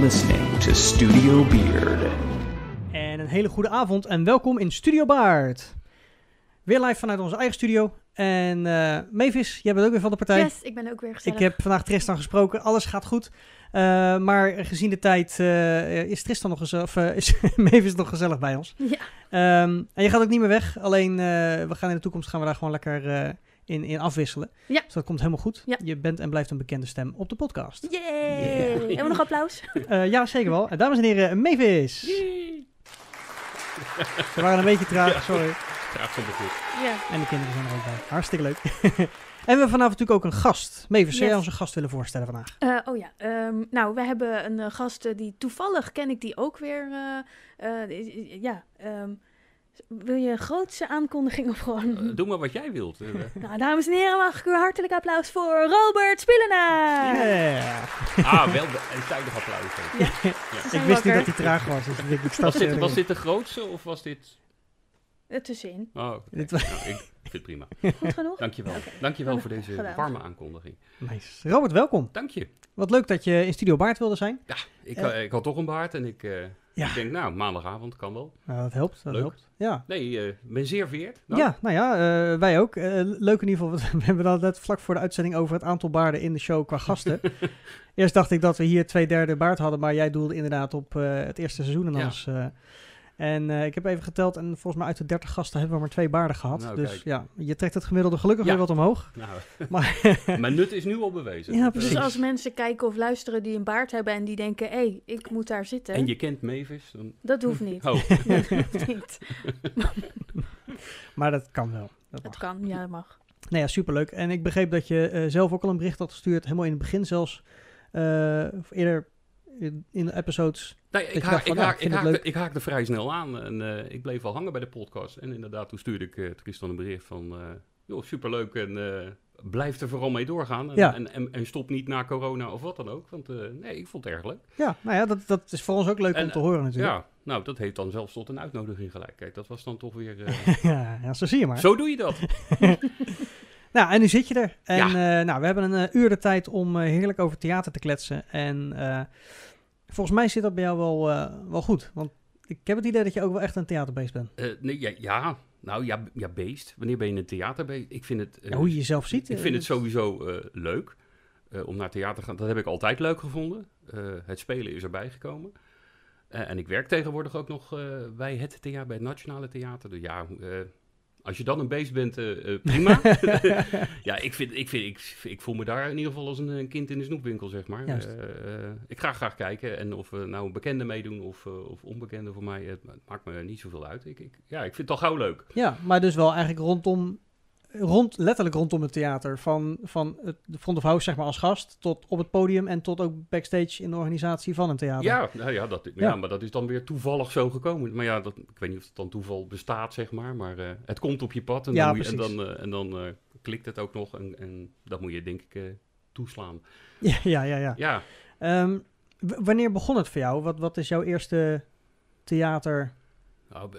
listening to Studio Beard. En een hele goede avond en welkom in Studio Baard. Weer live vanuit onze eigen studio. En eh Mavis, jij bent ook weer van de partij. Yes, ik ben ook weer gezellig. Ik heb vandaag Tristan gesproken, alles gaat goed. Eh, maar gezien de tijd eh, is Tristan nog gezellig, of eh, is Mavis nog gezellig bij ons. Ja, Ehm, en je gaat ook niet meer weg, alleen eh, we gaan in de toekomst gaan we daar gewoon lekker eh, in, in afwisselen. Ja. Dus dat komt helemaal goed. Ja. Je bent en blijft een bekende stem op de podcast. yay! Yeah. Hebben we nog applaus? Eh, ja, zeker wel. En dames en heren, Mavis. We waren een beetje traag, sorry. Graag zonder goed. Ja. En de kinderen zijn er ook bij. Hartstikke leuk. en we hebben vanavond natuurlijk ook een gast. Mavis, zou jij Yes. onze gast willen voorstellen vandaag? Eh, oh ja, ehm, nou, we hebben een eh, gast eh, die toevallig ken ik die ook weer. eh, eh, ja, ehm, wil je een grootse aankondiging of gewoon... Eh, doe maar wat jij wilt. Eh, Nou, dames en heren, mag ik u hartelijk applaus voor Robert Spielenaar! Yeah. ah, wel een tijdig applaus. Ze Ik wist niet dat hij traag was. Dus ik, ik Was, dit, was dit de grootste of was dit... Oh, oké. Dit was- Nou, ik vind het prima. Goed genoeg? Dankjewel. Oké. Dankjewel voor deze Gedaan. warme aankondiging. Nice. Robert, welkom. Dank je. Wat leuk dat je in Studio Baard wilde zijn. Ja, ik, Eh. ik had toch een baard en ik, eh, Ja. ik denk, nou, maandagavond kan wel. Nou, dat helpt. Dat Leuk. helpt. Ja. Nee, ik ben zeer vereerd. Nou, Ja, nou ja, eh, wij ook. Eh, leuk in ieder geval. We hebben het net vlak voor de uitzending over het aantal baarden in de show qua gasten. Eerst dacht ik dat we hier twee derde baard hadden, maar jij doelde inderdaad op het eerste seizoen. En, Ja. eh, en eh, ik heb even geteld en volgens mij uit de 30 gasten hebben we maar twee baarden gehad. Nou, dus kijk. ja, je trekt het gemiddelde gelukkig Ja. weer wat omhoog. Nou, Maar mijn nut is nu al bewezen. Ja, precies. Dus als mensen kijken of luisteren die een baard hebben en die denken, hé, hey, ik moet daar zitten. En je kent Mavis, dan... Dat hoeft niet. Oh, Dat hoeft niet. Maar dat kan wel. Dat kan, ja, dat mag. Nou ja, superleuk. En ik begreep dat je eh, zelf ook al een bericht had gestuurd, helemaal in het begin zelfs. eh, of eerder in, de episodes. Nee, ik, haak, ik, nou, haak, ik haakte, ik haakte vrij snel aan en eh, ik bleef wel hangen bij de podcast. En inderdaad, toen stuurde ik eh, Tristan een bericht van, eh joh, superleuk en blijf er vooral mee doorgaan. En, Ja. en, en, en stop niet na corona of wat dan ook, want nee, ik vond het erg leuk. Ja, nou ja, dat, dat is voor ons ook leuk om te horen natuurlijk. Ja, nou, dat heeft dan zelfs tot een uitnodiging gelijk. Kijk, dat was dan toch weer... Ja, ja, zo zie je maar. zo doe je dat. Nou, en nu zit je er. En Ja. eh, nou, we hebben een eh, uur de tijd om eh, heerlijk over theater te kletsen. En volgens mij zit dat bij jou wel, wel goed. Want ik heb het idee dat je ook wel echt een theaterbeest bent. Nee, ja, ja, nou ja, ja, beest. Wanneer ben je een theaterbeest? Ik vind het... Ja, hoe je jezelf ziet. Ik vind het sowieso leuk om naar theater te gaan. Dat heb ik altijd leuk gevonden. Het spelen is erbij gekomen. En ik werk tegenwoordig ook nog bij het theater, bij het Nationale Theater. Dus ja, als je dan een beest bent, eh, eh, prima. ja, ik, vind, ik, vind, ik, ik voel me daar in ieder geval als een, een kind in de snoepwinkel, zeg maar. Eh, ik ga graag kijken. En of we nou bekenden meedoen of, of onbekenden voor mij, het, het maakt me niet zoveel uit. Ik, ik, ja, ik vind het al gauw leuk. Ja, maar dus wel eigenlijk rondom, rond, letterlijk rondom het theater. Van, van het de front of house, zeg maar, als gast, tot op het podium en tot ook backstage in de organisatie van een theater. Ja, nou ja, dat, ja. Ja. maar dat is dan weer toevallig zo gekomen. Maar ja, dat, ik weet niet of het dan toeval bestaat, zeg maar. Maar eh, het komt op je pad en Ja, dan, je, en dan, eh, en dan eh, klikt het ook nog. En, en dat moet je denk ik eh, toeslaan. ja, ja, ja. ja. Ja, Ehm, wanneer begon het voor jou? Wat, wat is jouw eerste theater nou,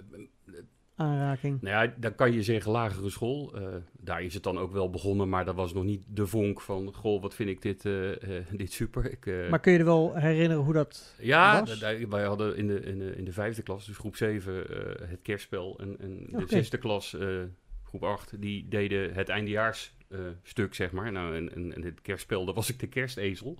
aanraking? nou ja, dan kan je zeggen lagere school. Eh, daar is het dan ook wel begonnen, maar dat was nog niet de vonk van... Goh, wat vind ik dit, eh, eh, dit super. Ik, Maar kun je er wel herinneren hoe dat Ja, was? da- wij hadden in de, in de, in de vijfde klas, dus groep 7, eh, het kerstspel. En, en de zesde klas, groep 8, die deden het eindejaarsstuk, zeg maar. Nou, en, en, en het kerstspel, daar was ik de kerstezel.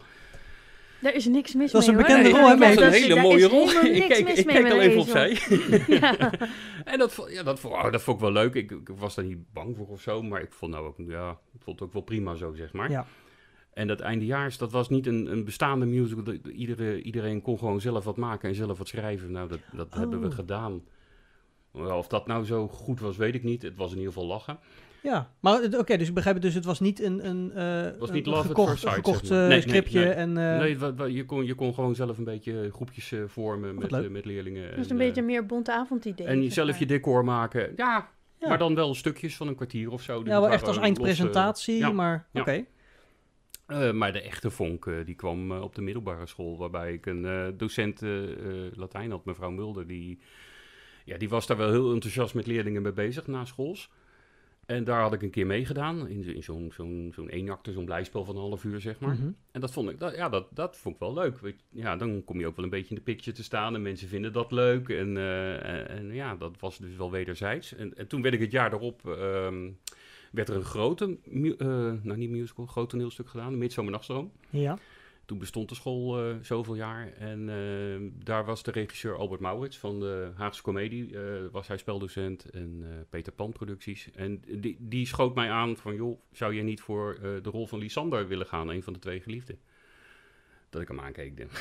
Daar is niks mis Dat is mee een hoor. bekende Nee, rol, hè, dat was Mees? een is- hele daar mooie is rol. Ik keek, ik keek al een even opzij. ja. En dat, ja, dat, oh, dat vond ik wel leuk. Ik, ik was daar niet bang voor of zo, maar ik vond, nou ook, ja, ik vond het ook wel prima zo, zeg maar. Ja. En dat eindejaars, dat was niet een, een bestaande musical. Dat- Iedere, iedereen kon gewoon zelf wat maken en zelf wat schrijven. Nou, dat, dat hebben we Oh. gedaan. Of dat nou zo goed was, weet ik niet. Het was in ieder geval lachen. Ja, maar oké, dus ik begrijp het. Dus het was niet een, een, eh, was niet een gekocht, Sight, gekocht zeg maar. eh, Nee, nee, scriptje. nee. En, eh, nee, je, kon, je kon gewoon zelf een beetje groepjes eh, vormen met, met leerlingen. Is en, een beetje een meer bonte avondidee. En zelf maar. je decor maken. Ja, Ja. maar dan wel stukjes van een kwartier of zo. Dus ja, wel echt als losse- eindpresentatie, ja. maar Ja. oké. Eh, maar de echte vonk, die kwam op de middelbare school, waarbij ik een eh, docent Latijn had, mevrouw Mulder. Die, ja, die was daar wel heel enthousiast met leerlingen mee bezig na schools. En daar had ik een keer meegedaan, in, in zo'n zo'n zo'n eenakte, zo'n blijspel van een half uur, zeg maar. Mhm. En dat vond ik, dat, ja, dat, dat vond ik wel leuk. Weet Ja, dan kom je ook wel een beetje in de picture te staan en mensen vinden dat leuk. En, eh, en, en ja, dat was dus wel wederzijds. En, en toen werd ik het jaar daarop, ehm, werd er een grote, eh, nou niet musical, groot toneelstuk gedaan, Midsomernachtstroom. Ja. Toen bestond de school eh, zoveel jaar. En eh, daar was de regisseur Albert Maurits van de Haagse Comedie. eh, was hij speldocent en Peter Pan producties. En die, die schoot mij aan van... joh, zou jij niet voor de rol van Lysander willen gaan? Een van de twee geliefden. Dat ik hem aankeek. denk,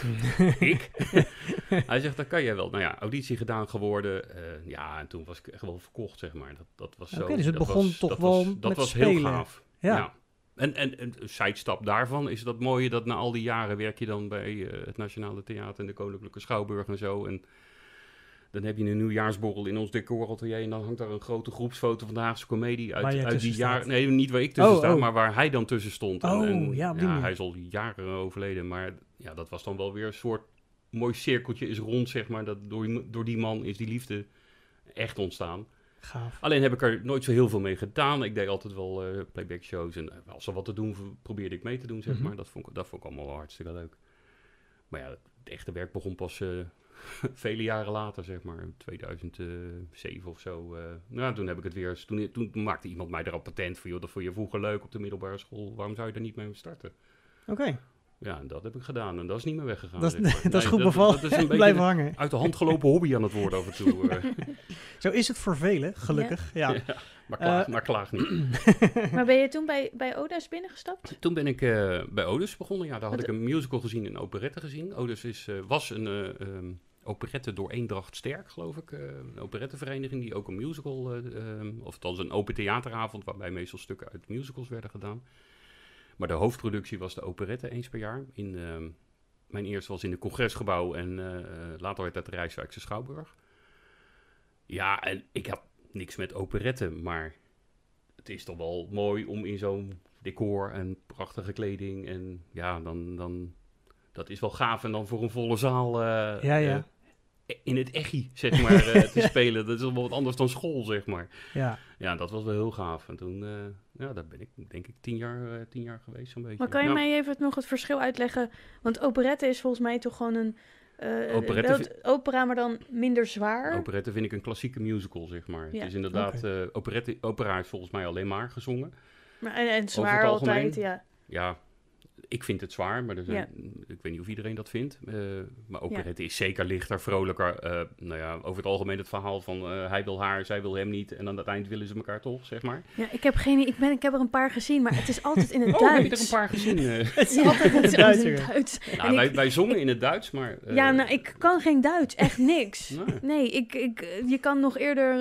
ik? hij zegt, dat kan jij wel. Nou ja, auditie gedaan geworden. ja, en toen was ik echt wel verkocht, zeg maar. Dat, dat was zo... Oké, dus het begon was- toch wel was, Dat met was heel spelen. gaaf. Ja. ja. En, en, en een sidestap daarvan is dat mooie dat na al die jaren werk je dan bij eh, het Nationale Theater en de Koninklijke Schouwburg en zo. En dan heb je een nieuwjaarsborrel in ons decoratelier en dan hangt daar een grote groepsfoto van de Haagse Comedie uit, uit die jaren. staat. Nee, niet waar ik tussen Oh, sta, oh. maar waar hij dan tussen stond. En- Oh, en, ja, die manier. hij is al jaren overleden, maar ja, dat was dan wel weer een soort mooi cirkeltje is rond, zeg maar. Dat door, door die man is die liefde echt ontstaan. Gaaf. Alleen heb ik er nooit zo heel veel mee gedaan. Ik deed altijd wel eh, playback shows. En eh, als er wat te doen, probeerde ik mee te doen, zeg Mhm. maar. Dat vond, ik, dat vond ik allemaal wel hartstikke leuk. Maar ja, het echte werk begon pas eh, vele jaren later, zeg maar. in 2007 of zo. eh. nou, toen heb ik het weer... Toen, toen maakte iemand mij erop patent van... joh, dat vond je vroeger leuk op de middelbare school. Waarom zou je er niet mee starten? Oké, Ja, en dat heb ik gedaan. En dat is niet meer weggegaan. dat, zeg is- maar. dat is goed bevallen. Dat is een beetje hangen. uit de hand gelopen hobby aan het worden af en toe. eh. Zo is het voor velen, gelukkig. Ja. maar, klaag, Eh, maar klaag niet. Maar ben je toen bij, bij Oda's binnengestapt? Toen ben ik eh, bij Odus begonnen. Ja, daar had Wat- ik een musical gezien en een operette gezien. Odus is, eh, was een eh, ehm, operette door Eendracht Sterk, geloof ik. eh, een operettevereniging die ook een musical, eh, ehm, of althans een open theateravond, waarbij meestal stukken uit musicals werden gedaan. Maar de hoofdproductie was de operette eens per jaar. In, ehm, mijn eerste was in het congresgebouw en eh, later werd dat de Rijswijkse Schouwburg. Ja, en ik had niks met operetten, maar het is toch wel mooi om in zo'n decor en prachtige kleding en ja, dan, dan dat is wel gaaf en dan voor een volle zaal eh, Ja, ja. In het echi, zeg maar, eh, te spelen. Dat is wel wat anders dan school, zeg maar. ja. Ja, dat was wel heel gaaf. En toen, eh, ja, daar ben ik denk ik tien jaar, eh, tien jaar geweest zo'n beetje. Maar kan je Ja. mij even nog het verschil uitleggen? Want operette is volgens mij toch gewoon een... eh, Operette opera, maar dan minder zwaar. Operette vind ik een klassieke musical, zeg maar. Ja. Het is inderdaad, eh operette, opera is volgens mij alleen maar gezongen. Maar, en, en zwaar altijd, ja. Ja, ik vind het zwaar, maar er zijn, ik weet niet of iedereen dat vindt. Eh, maar operette is zeker lichter, vrolijker. Eh, nou ja, over het algemeen het verhaal van eh, hij wil haar, zij wil hem niet. En aan het eind willen ze elkaar toch, zeg maar. Ja, ik heb geen... Ik, ben, ik heb er een paar gezien, maar het is altijd in het Oh, Duits. heb je er een paar gezien? Het is Ja, altijd in het het Duits. in het nou, En wij, ik- wij zongen in het Duits, maar... eh, ja, nou, ik kan geen Duits. Echt niks. nee. Nee, ik, ik, je kan nog eerder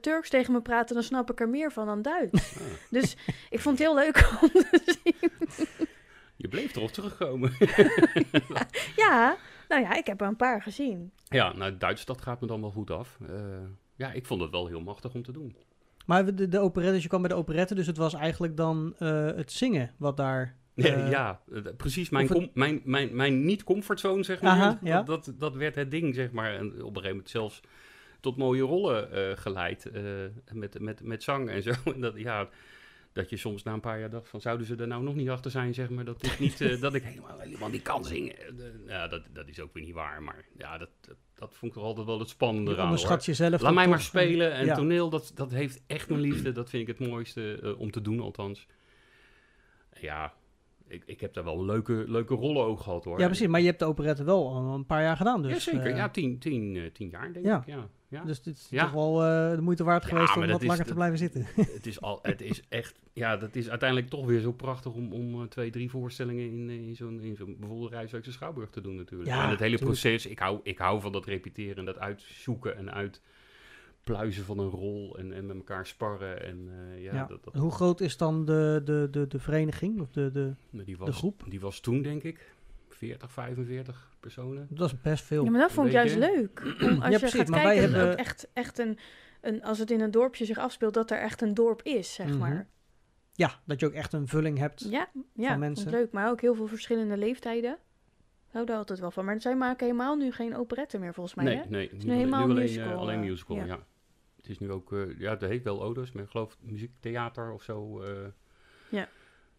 Turks tegen me praten, dan snap ik er meer van dan Duits. Ah. Dus ik vond het heel leuk om te zien. Je bleef erop terugkomen. Ja, nou ja, ik heb er een paar gezien. ja, nou, Duits, dat gaat me dan wel goed af. Eh, ja, ik vond het wel heel machtig om te doen. Maar de, de operette, dus je kwam bij de operette, dus het was eigenlijk dan eh, het zingen wat daar... eh, ja, precies mijn, of het- com- mijn, mijn, mijn niet-comfortzone, zeg maar. Aha, ja. dat, dat, dat werd het ding, zeg maar. En op een gegeven moment zelfs tot mooie rollen eh, geleid. eh, met, met, met zang en zo. En dat, ja, dat je soms na een paar jaar dacht van... zouden ze er nou nog niet achter zijn, zeg maar... dat ik, niet, eh, dat ik helemaal, helemaal niet kan zingen. Eh, ja, dat, dat is ook weer niet waar. Maar ja, dat, dat, dat vond ik toch altijd wel het spannende onderschat jezelf. Laat mij maar spelen. En Ja. toneel, dat, dat heeft echt mijn liefde. Dat vind ik het mooiste eh, om te doen, althans. Ja, ik, ik heb daar wel leuke, leuke rollen ook gehad, hoor. Ja, precies. Maar je hebt de operette wel al een paar jaar gedaan, dus... ja, zeker. eh, ja, tien, tien, eh, tien jaar, denk Ja. ik. Ja, ja. Dus dit is Ja. toch wel eh, de moeite waard geweest om wat is- langer te blijven zitten. het, is al, het is echt... Ja, dat is uiteindelijk toch weer zo prachtig om, om twee, drie voorstellingen in, in zo'n in zo'n bijvoorbeeld Rijswijkse Schouwburg te doen natuurlijk. Ja, en het hele tuurlijk. proces, ik hou, ik hou van dat repeteren en dat uitzoeken en uitpluizen van een rol en, en met elkaar sparren. En eh, ja, Ja. dat, dat, Hoe groot is dan de, de, de, de vereniging? Of de, de, Nou, die was, groep? Die was toen, denk ik, 40, 45 personen. dat is best veel. Ja, maar dat vond ik juist leuk. Om, als Ja, je precies, gaat maar wij kijken, dat hebben- ook echt, echt een, een... Als het in een dorpje zich afspeelt, dat er echt een dorp is, zeg Mhm. maar. Ja, dat je ook echt een vulling hebt. Ja, ja Van mensen. ik leuk. Maar ook heel veel verschillende leeftijden. Ik hou daar altijd wel van. Maar zij maken helemaal nu geen operette meer, volgens mij, nee, hè? nee. is Nu, nu helemaal nu alleen, musical, eh, alleen eh, musical, ja. ja. Het is nu ook, eh, ja, het heet wel Odos, maar ik geloof muziektheater of zo. eh. Ja.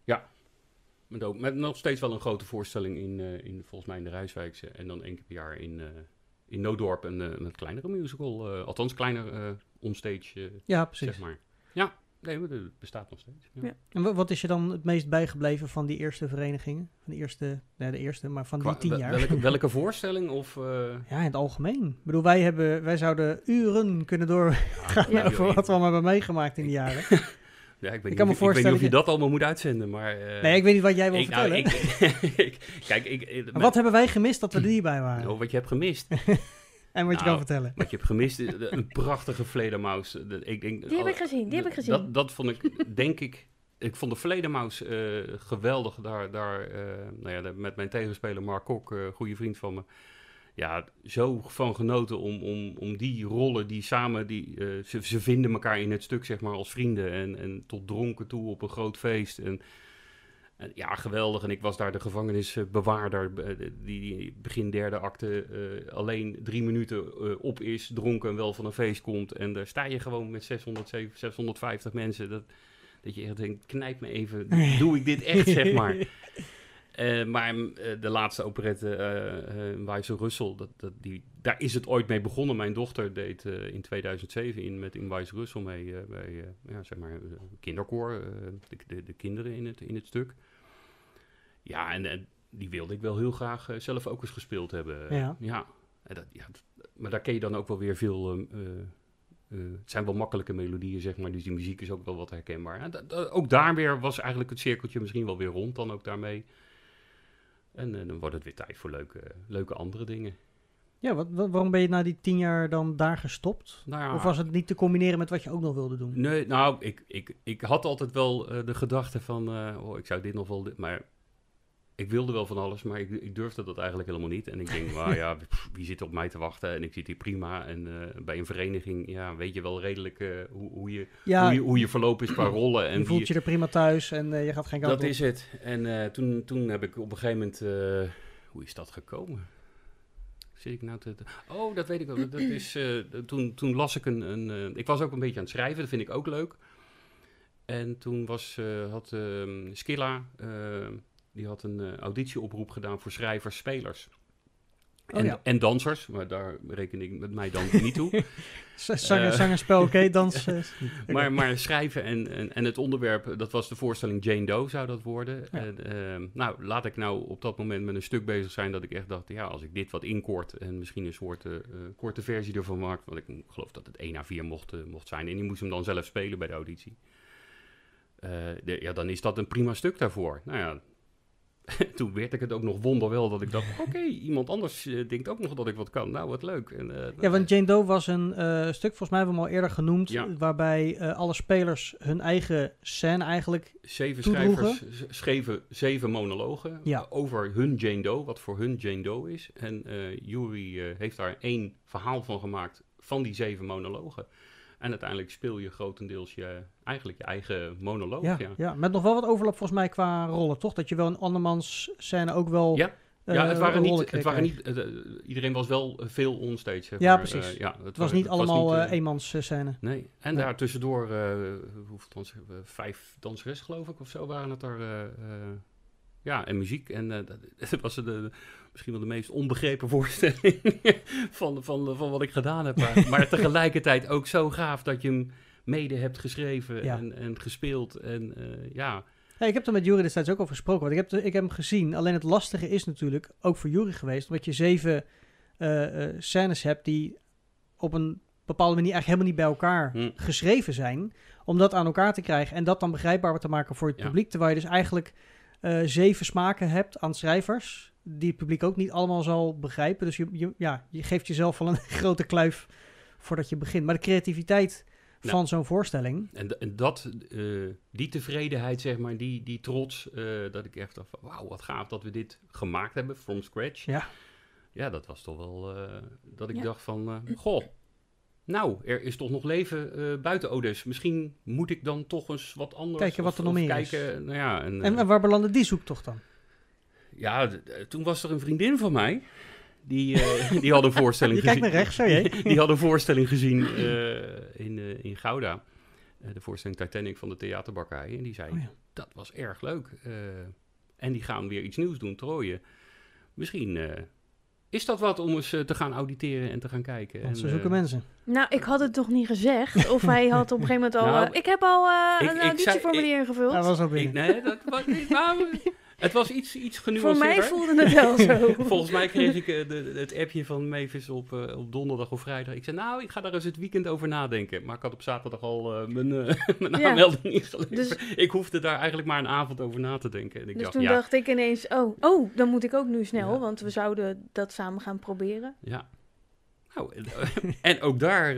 Ja. Met, ook, met nog steeds wel een grote voorstelling in, eh, in volgens mij in de Rijswijkse. En dan één keer per jaar in, eh, in Noodorp een, een kleinere musical. eh, althans, kleiner eh onstage, Ja, precies. zeg maar. Ja, nee, het bestaat nog steeds. Ja. Ja. En wa- wat is je dan het meest bijgebleven van die eerste verenigingen? Van de eerste, nee, de eerste, maar van die tien jaar. Welke, welke voorstelling? Of, eh, Ja, in het algemeen. Ik bedoel, wij, hebben, wij zouden uren kunnen doorgaan Ja. over wat we allemaal hebben meegemaakt in die jaren. Ja, ik weet, Ik kan niet, me of, ik weet niet of je dat allemaal moet uitzenden, maar... eh, Nee, ik weet niet wat jij wil ik- nou, vertellen. ik- ik- kijk, ik, maar wat hebben wij gemist dat we er niet bij waren? nou, wat je hebt gemist. En wat je nou, kan vertellen. Wat je hebt gemist is een prachtige vleermaus. De- Ik denk, Die heb ik gezien, die heb ik gezien. Dat, dat vond ik, denk ik... Ik vond de vleermaus eh, geweldig. Daar, daar eh, nou ja, met mijn tegenspeler Mark Kok, eh goede vriend van me. Ja, zo van genoten om, om, om die rollen die samen... Die, eh, ze, ze vinden elkaar in het stuk, zeg maar, als vrienden. En, en tot dronken toe op een groot feest. En ja, geweldig. En ik was daar de gevangenisbewaarder, eh, die, begin derde acte eh, alleen drie minuten eh, op is, dronken en wel van een feest komt. En daar sta je gewoon met 600, 700, 650 mensen. Dat, dat je echt denkt, knijp me even, doe ik dit echt, zeg maar. Eh, maar eh, de laatste operette, eh eh Wijze Russell, dat, dat, die, daar is het ooit mee begonnen. Mijn dochter deed in 2007 in, met In Wijze Russell mee bij ja, zeg maar, kinderkoor, de, de, de kinderen in het, in het stuk. Ja, en, en die wilde ik wel heel graag zelf ook eens gespeeld hebben. Ja. ja. En dat, ja dat- maar daar ken je dan ook wel weer veel... ehm, eh, eh, het zijn wel makkelijke melodieën, zeg maar, dus die muziek is ook wel wat herkenbaar. En ook daar weer was eigenlijk het cirkeltje misschien wel weer rond dan ook daarmee. En eh, dan wordt het weer tijd voor leuke, leuke andere dingen. Ja, wat, wat- waarom ben je na die tien jaar dan daar gestopt? Nou ja, Of was het niet te combineren met wat je ook nog wilde doen? Nee, nou, ik, ik, ik had altijd wel eh, de gedachte van, eh, oh, ik zou dit nog wel, maar ik wilde wel van alles, maar ik, ik durfde dat eigenlijk helemaal niet. En ik denk, nou ja, wie zit op mij te wachten? En ik zit hier prima. En eh, bij een vereniging, ja, weet je wel redelijk eh, hoe, hoe, je, Ja, hoe, je, hoe je verloop is qua rollen. En je voelt je er prima thuis en eh, je gaat geen kant Dat op. is het. En toen, toen heb ik op een gegeven moment... hoe is dat gekomen? Zit ik nou te... te- Oh, dat weet ik wel. Dat, is, toen, toen las ik een... een ik was ook een beetje aan het schrijven. Dat vind ik ook leuk. En toen was, had ehm, Skilla... die had een eh, auditieoproep gedaan voor schrijvers, spelers. Oh, en, ja. en dansers, maar daar reken ik met mij dan niet toe. Z- Zang, Eh. zang en spel, oké, dans. oké. Maar, maar schrijven en, en, en het onderwerp, dat was de voorstelling Jane Doe zou dat worden. Ja. En, ehm, nou, laat ik nou op dat moment met een stuk bezig zijn dat ik echt dacht, ja, als ik dit wat inkort en misschien een soort eh, korte versie ervan maak, want ik geloof dat het 1 à 4 mocht, mocht zijn en die moest hem dan zelf spelen bij de auditie. Eh, de- ja, dan is dat een prima stuk daarvoor. Nou ja, toen werd ik het ook nog wonderwel dat ik dacht, oké, iemand anders eh, denkt ook nog dat ik wat kan. Nou, wat leuk. En, eh, Ja, want Jane Doe was een eh, stuk, volgens mij hebben we hem al eerder genoemd, Ja. waarbij alle spelers hun eigen scène eigenlijk... Zeven toedroegen. schrijvers schreven zeven monologen Ja. over hun Jane Doe, wat voor hun Jane Doe is. En Jury heeft daar één verhaal van gemaakt van die zeven monologen. En uiteindelijk speel je grotendeels je, eigenlijk je eigen monoloog. Ja, Ja, ja. met nog wel wat overlap volgens mij qua rollen, toch? Dat je wel een andermans scène ook wel... Ja. eh, Ja, het waren rollen niet, het waren niet eh, eh, iedereen was wel eh, veel onstage. zeg Ja, precies. Eh, ja, het, Het was niet het allemaal niet, eh, eh, eenmans eh, scène. Nee, en Nee. daar tussendoor, eh hoeveel dansen, we? vijf danseressen geloof ik of zo waren het er. Ja, en muziek. En eh, dat, was de, misschien wel de meest onbegrepen voorstelling van, van, van wat ik gedaan heb. Maar, maar tegelijkertijd ook zo gaaf dat je hem mede hebt geschreven Ja. en, en gespeeld. En eh, ja, Ja, ik heb er met Jury destijds ook over gesproken. Want ik heb, de- ik heb hem gezien. Alleen het lastige is natuurlijk, ook voor Jury geweest, omdat je zeven eh, scènes hebt die op een bepaalde manier eigenlijk helemaal niet bij elkaar Hm. geschreven zijn. Om dat aan elkaar te krijgen en dat dan begrijpbaar te maken voor het Ja. publiek. Terwijl je dus eigenlijk zeven smaken hebt aan schrijvers, die het publiek ook niet allemaal zal begrijpen. Dus je, je, ja, je geeft jezelf wel een grote kluif voordat je begint. Maar de creativiteit van zo'n voorstelling, en, en dat, eh, die tevredenheid, zeg maar, die, die trots, eh, dat ik echt dacht van, wauw, wat gaaf dat we dit gemaakt hebben, from scratch. ja, Ja, dat was toch wel eh, dat ik Ja. dacht van, eh, goh, nou, er is toch nog leven eh, buiten Odes. Misschien moet ik dan toch eens wat anders. Kijken wat er nog meer is. kijken, Nou ja, en, en, eh, waar belandde die zoektocht dan? ja, toen was er een vriendin van mij. Die, die hadden een voorstelling gezien. naar rechts, zo die hadden een voorstelling gezien in, eh, in Gouda. De voorstelling Titanic van de theaterbakkerij. En die zei, Oh ja. dat was erg leuk. En die gaan weer iets nieuws doen, trooien. Misschien is dat wat om eens eh, te gaan auditeren en te gaan kijken. Want En, ze zoeken eh, mensen. Nou, ik had het toch niet gezegd. Of hij had op een gegeven moment al... Nou, eh, ik heb al eh, ik- een auditieformulier ingevuld. Hij was al ik, binnen. nee, dat was niet. Het was iets, iets Voor genuanceerder. mij voelde het wel zo. Volgens mij kreeg ik eh, de, het appje van Mavis op, eh, op donderdag of vrijdag. Ik zei, nou, ik ga daar eens het weekend over nadenken. Maar ik had op zaterdag al eh, mijn, mijn Ja. aanmelding ingeleverd. Dus- Ik hoefde daar eigenlijk maar een avond over na te denken. En ik Dus dacht, toen ja, dacht ik ineens, oh, oh, dan moet ik ook nu snel, Ja. want we zouden dat samen gaan proberen. ja. Nou, en, ook daar,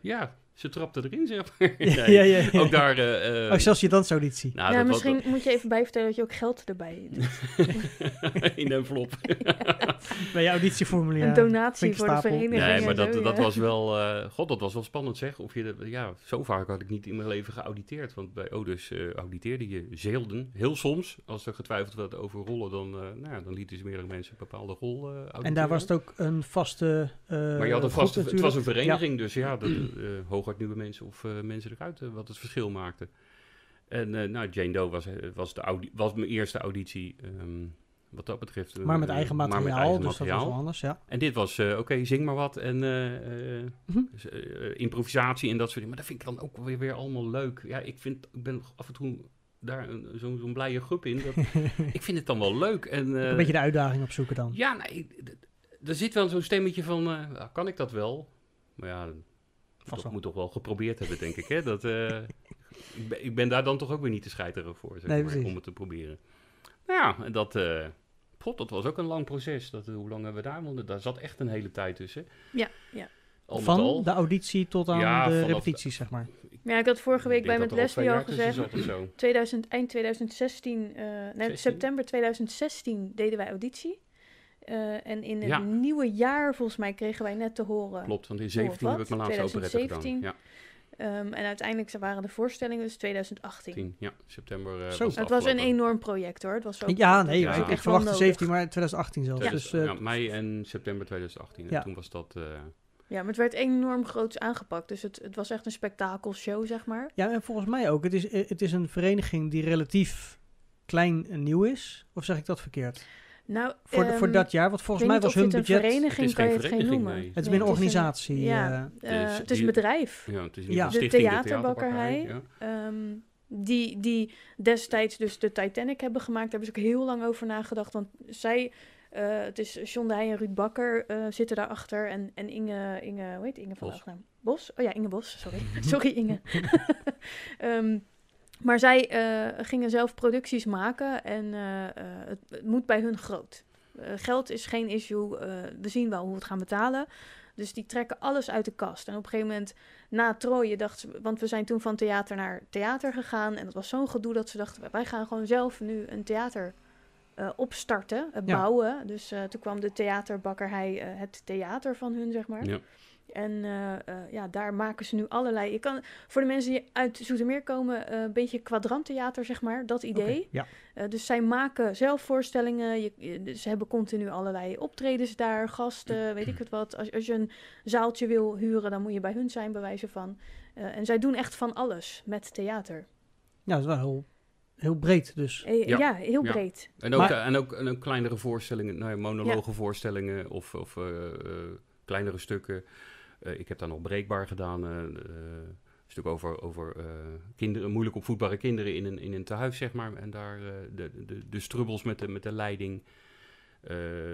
ja, ze trapte erin, zeg maar. Ja, Nee, ja, ja, ja. Ook daar... eh, eh, Oh, zelfs je dansauditie. nou, ja, was- misschien moet je even bijvertellen dat je ook geld erbij doet. in een envelop. Bij je auditieformulier. Een donatie voor de vereniging. Nee, maar dat, zo, dat was wel... eh, God, dat was wel spannend zeg. Of je, de- ja, zo vaak had ik niet in mijn leven geauditeerd. Want bij Odus eh auditeerde je zelden. Heel soms, als er getwijfeld werd over rollen, dan, eh, nou ja, dan lieten ze meerdere mensen een bepaalde rol eh auditeren. En daar was het ook een vaste. eh Maar je had een groep vaste, het was een vereniging, dus ja, dat, eh, nieuwe mensen of eh, mensen eruit eh, wat het verschil maakte. En eh, nou, Jane Doe was, was, de was mijn eerste auditie, ehm, wat dat betreft. Maar met eigen materiaal, met eigen dus dat was wel anders, ja. En dit was, oké, zing maar wat en Mhm. dus, improvisatie en dat soort dingen. Maar dat vind ik dan ook weer, weer allemaal leuk. Ja, ik, vind, ik ben af en toe daar zo'n zo'n blije groep in. Dat, ik vind het dan wel leuk. En, een beetje de uitdaging opzoeken dan. ja, nee, er zit wel zo'n stemmetje van, ah, kan ik dat wel? Maar ja, Vast dat moet toch wel geprobeerd hebben, denk ik. Hè? Dat, eh, ik, ben, ik ben daar dan toch ook weer niet te scheiterig voor, zeg Nee, maar, om het te proberen. Nou ja, en dat, eh, god, dat was ook een lang proces. Dat, hoe lang hebben we daar? Want daar zat echt een hele tijd tussen. Ja, ja. Al Van al. de auditie tot aan Ja, de repetities, zeg maar. Ja, ik had vorige week bij met al Leslie al gezegd, zat of zo. 2000, eind 2016, eh, nee, 16? september 2016 deden wij auditie. Eh, en in het Ja. nieuwe jaar, volgens mij, kregen wij net te horen. Klopt, want in 17 heb ik mijn laatste operette gedaan. 2017? Ja, Ehm, en uiteindelijk waren de voorstellingen dus 2018. 10, ja, september eh, Zo. was Het was een enorm project hoor. Het was ook, Ja, nee, Ja. ik, verwachtte nodig. 17, maar 2018 zelfs. Ja. Dus, ja, eh, mei en september 2018. En Ja. toen was dat... eh, Ja, maar het werd enorm groots aangepakt. Dus het, het was echt een spektakelshow, zeg maar. ja, en volgens mij ook. Het is, het is een vereniging die relatief klein en nieuw is. Of zeg ik dat verkeerd? Nou, Voor, de- voor ehm, dat jaar, want volgens mij was hun het een budget... vereniging Het is kan je geen het geen vereniging, noemen. nee. Het is meer een het is een- organisatie. ja, eh, eh, het is die- een bedrijf. Ja, het is Ja. De stichting theaterbakkerij. ja. Ehm, die, die destijds dus de Titanic hebben gemaakt. Daar hebben ze ook heel lang over nagedacht. Want zij, eh, het is John de Heij en Ruud Bakker eh, zitten daarachter. En, en Inge, Inge, hoe heet Inge van Bos. Bos? Oh ja, Inge Bos, sorry. sorry Inge. Ehm, maar zij eh, gingen zelf producties maken en eh, eh, het, het moet bij hun groot. Geld is geen issue, we zien wel hoe we het gaan betalen. Dus die trekken alles uit de kast. En op een gegeven moment na Troje dacht ze, want we zijn toen van theater naar theater gegaan. En dat was zo'n gedoe dat ze dachten, wij gaan gewoon zelf nu een theater opstarten, Ja. bouwen. Dus toen kwam de theaterbakkerij, het theater van hun, zeg maar. Ja. En eh, eh, ja, daar maken ze nu allerlei. Je kan voor de mensen die uit Zoetermeer komen, eh, een beetje kwadranttheater, zeg maar, dat idee. ja. Eh, dus zij maken zelf voorstellingen. Je, je- dus ze hebben continu allerlei optredens daar, gasten, weet ik het wat. Als, als je een zaaltje wil huren, dan moet je bij hun zijn, bij wijze van. Eh, en zij doen echt van alles met theater. ja, dat is wel heel, heel breed dus. Ja. ja. heel Ja. breed. En ook, Maar- en, ook, en ook kleinere voorstellingen, nou ja, monologenvoorstellingen of, of kleinere stukken. Eh, ik heb daar nog breekbaar gedaan. eh, eh, een stuk over, over kinderen, moeilijk opvoedbare kinderen in een, in een tehuis, zeg maar. En daar de, de, de strubbels met de, met de leiding.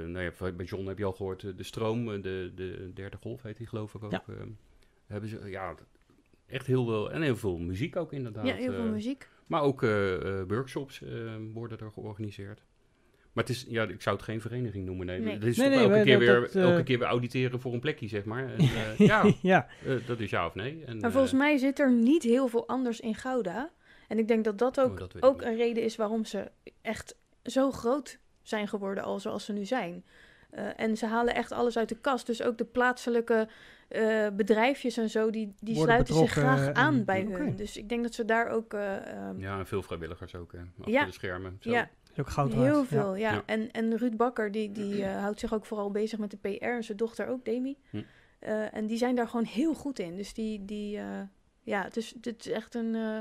Nou ja, bij John heb je al gehoord, eh, de stroom, de, de derde golf heet die geloof ik ook. Ja. hebben ze, ja, echt heel veel, en heel veel muziek ook inderdaad. Ja, heel veel muziek. maar ook workshops worden er georganiseerd. Maar het is, ja, ik zou het geen vereniging noemen. Nee, Nee. Het is Nee, toch nee, elke, maar keer dat- weer, dat, eh, elke keer weer auditeren voor een plekje, zeg maar. En, eh, ja, ja, eh, dat is ja of nee. En, Maar volgens mij zit er niet heel veel anders in Gouda. En ik denk dat dat ook, oh, dat ook een reden is waarom ze echt zo groot zijn geworden al zoals ze nu zijn. Eh, en ze halen echt alles uit de kast. Dus ook de plaatselijke eh, bedrijfjes en zo, die, die Worden sluiten zich graag en- aan bij hun. Dus ik denk dat ze daar ook eh, ehm, Ja, en veel vrijwilligers ook, hè. Achter Ja. de schermen. Zo. ja, is ook goud waard. heel veel. Ja. Ja. En, en Ruud Bakker, die, die eh, houdt zich ook vooral bezig met de PR. En zijn dochter ook, Demi. Hm. Eh, en die zijn daar gewoon heel goed in. Dus die, die eh, ja, het is, het is echt een eh,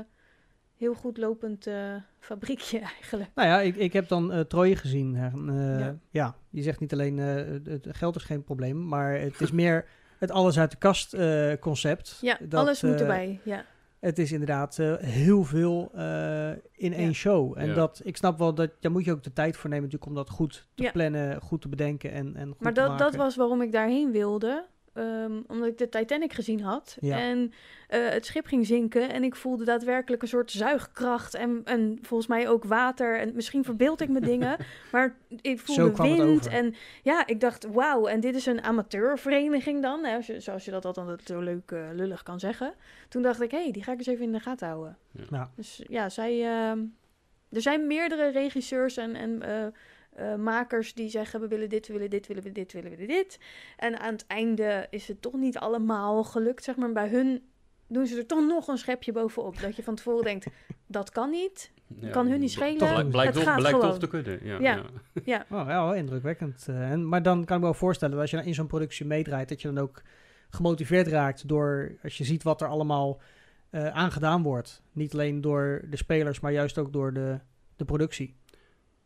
heel goed lopend eh, fabriekje eigenlijk. Nou ja, ik, ik heb dan eh Troje gezien. En, eh, ja. Ja. je zegt niet alleen eh, het, geld is geen probleem, maar het is meer het alles uit de kast eh, concept. Ja, Dat, alles moet erbij. Ja. Het is inderdaad heel veel eh, in Ja. één show. En Ja. dat, ik snap wel dat daar moet je ook de tijd voor nemen natuurlijk om dat goed te Ja. plannen, goed te bedenken en, en goed Maar te dat, dat was waarom ik daarheen wilde. Ehm, omdat ik de Titanic gezien had. Ja. En eh, het schip ging zinken. En ik voelde daadwerkelijk een soort zuigkracht. En, en volgens mij ook water. En misschien verbeeld ik me dingen. Maar ik Zo voelde wind. over. En ja, ik dacht, wauw. En dit is een amateurvereniging dan. Hè, als je, zoals je dat altijd zo leuk eh, lullig kan zeggen. Toen dacht ik, hé, hey, die ga ik eens even in de gaten houden. Ja. Dus ja, zij, ehm, er zijn meerdere regisseurs en, en eh, makers die zeggen: we willen dit, we willen dit, we willen dit, we willen dit. En aan het einde is het toch niet allemaal gelukt, zeg maar. Bij hun doen ze er toch nog een schepje bovenop. Dat je van tevoren denkt: dat kan niet. Ja, Kan hun niet schelen. Toch, blijkt Het toch, gaat blijkt toch gewoon. te kunnen. Ja, Ja. ja. Ja, Oh, ja, wel indrukwekkend. eh, en, maar dan kan ik me wel voorstellen dat als je in zo'n productie meedraait, dat je dan ook gemotiveerd raakt door, als je ziet wat er allemaal eh aangedaan wordt. Niet alleen door de spelers, maar juist ook door de, de productie.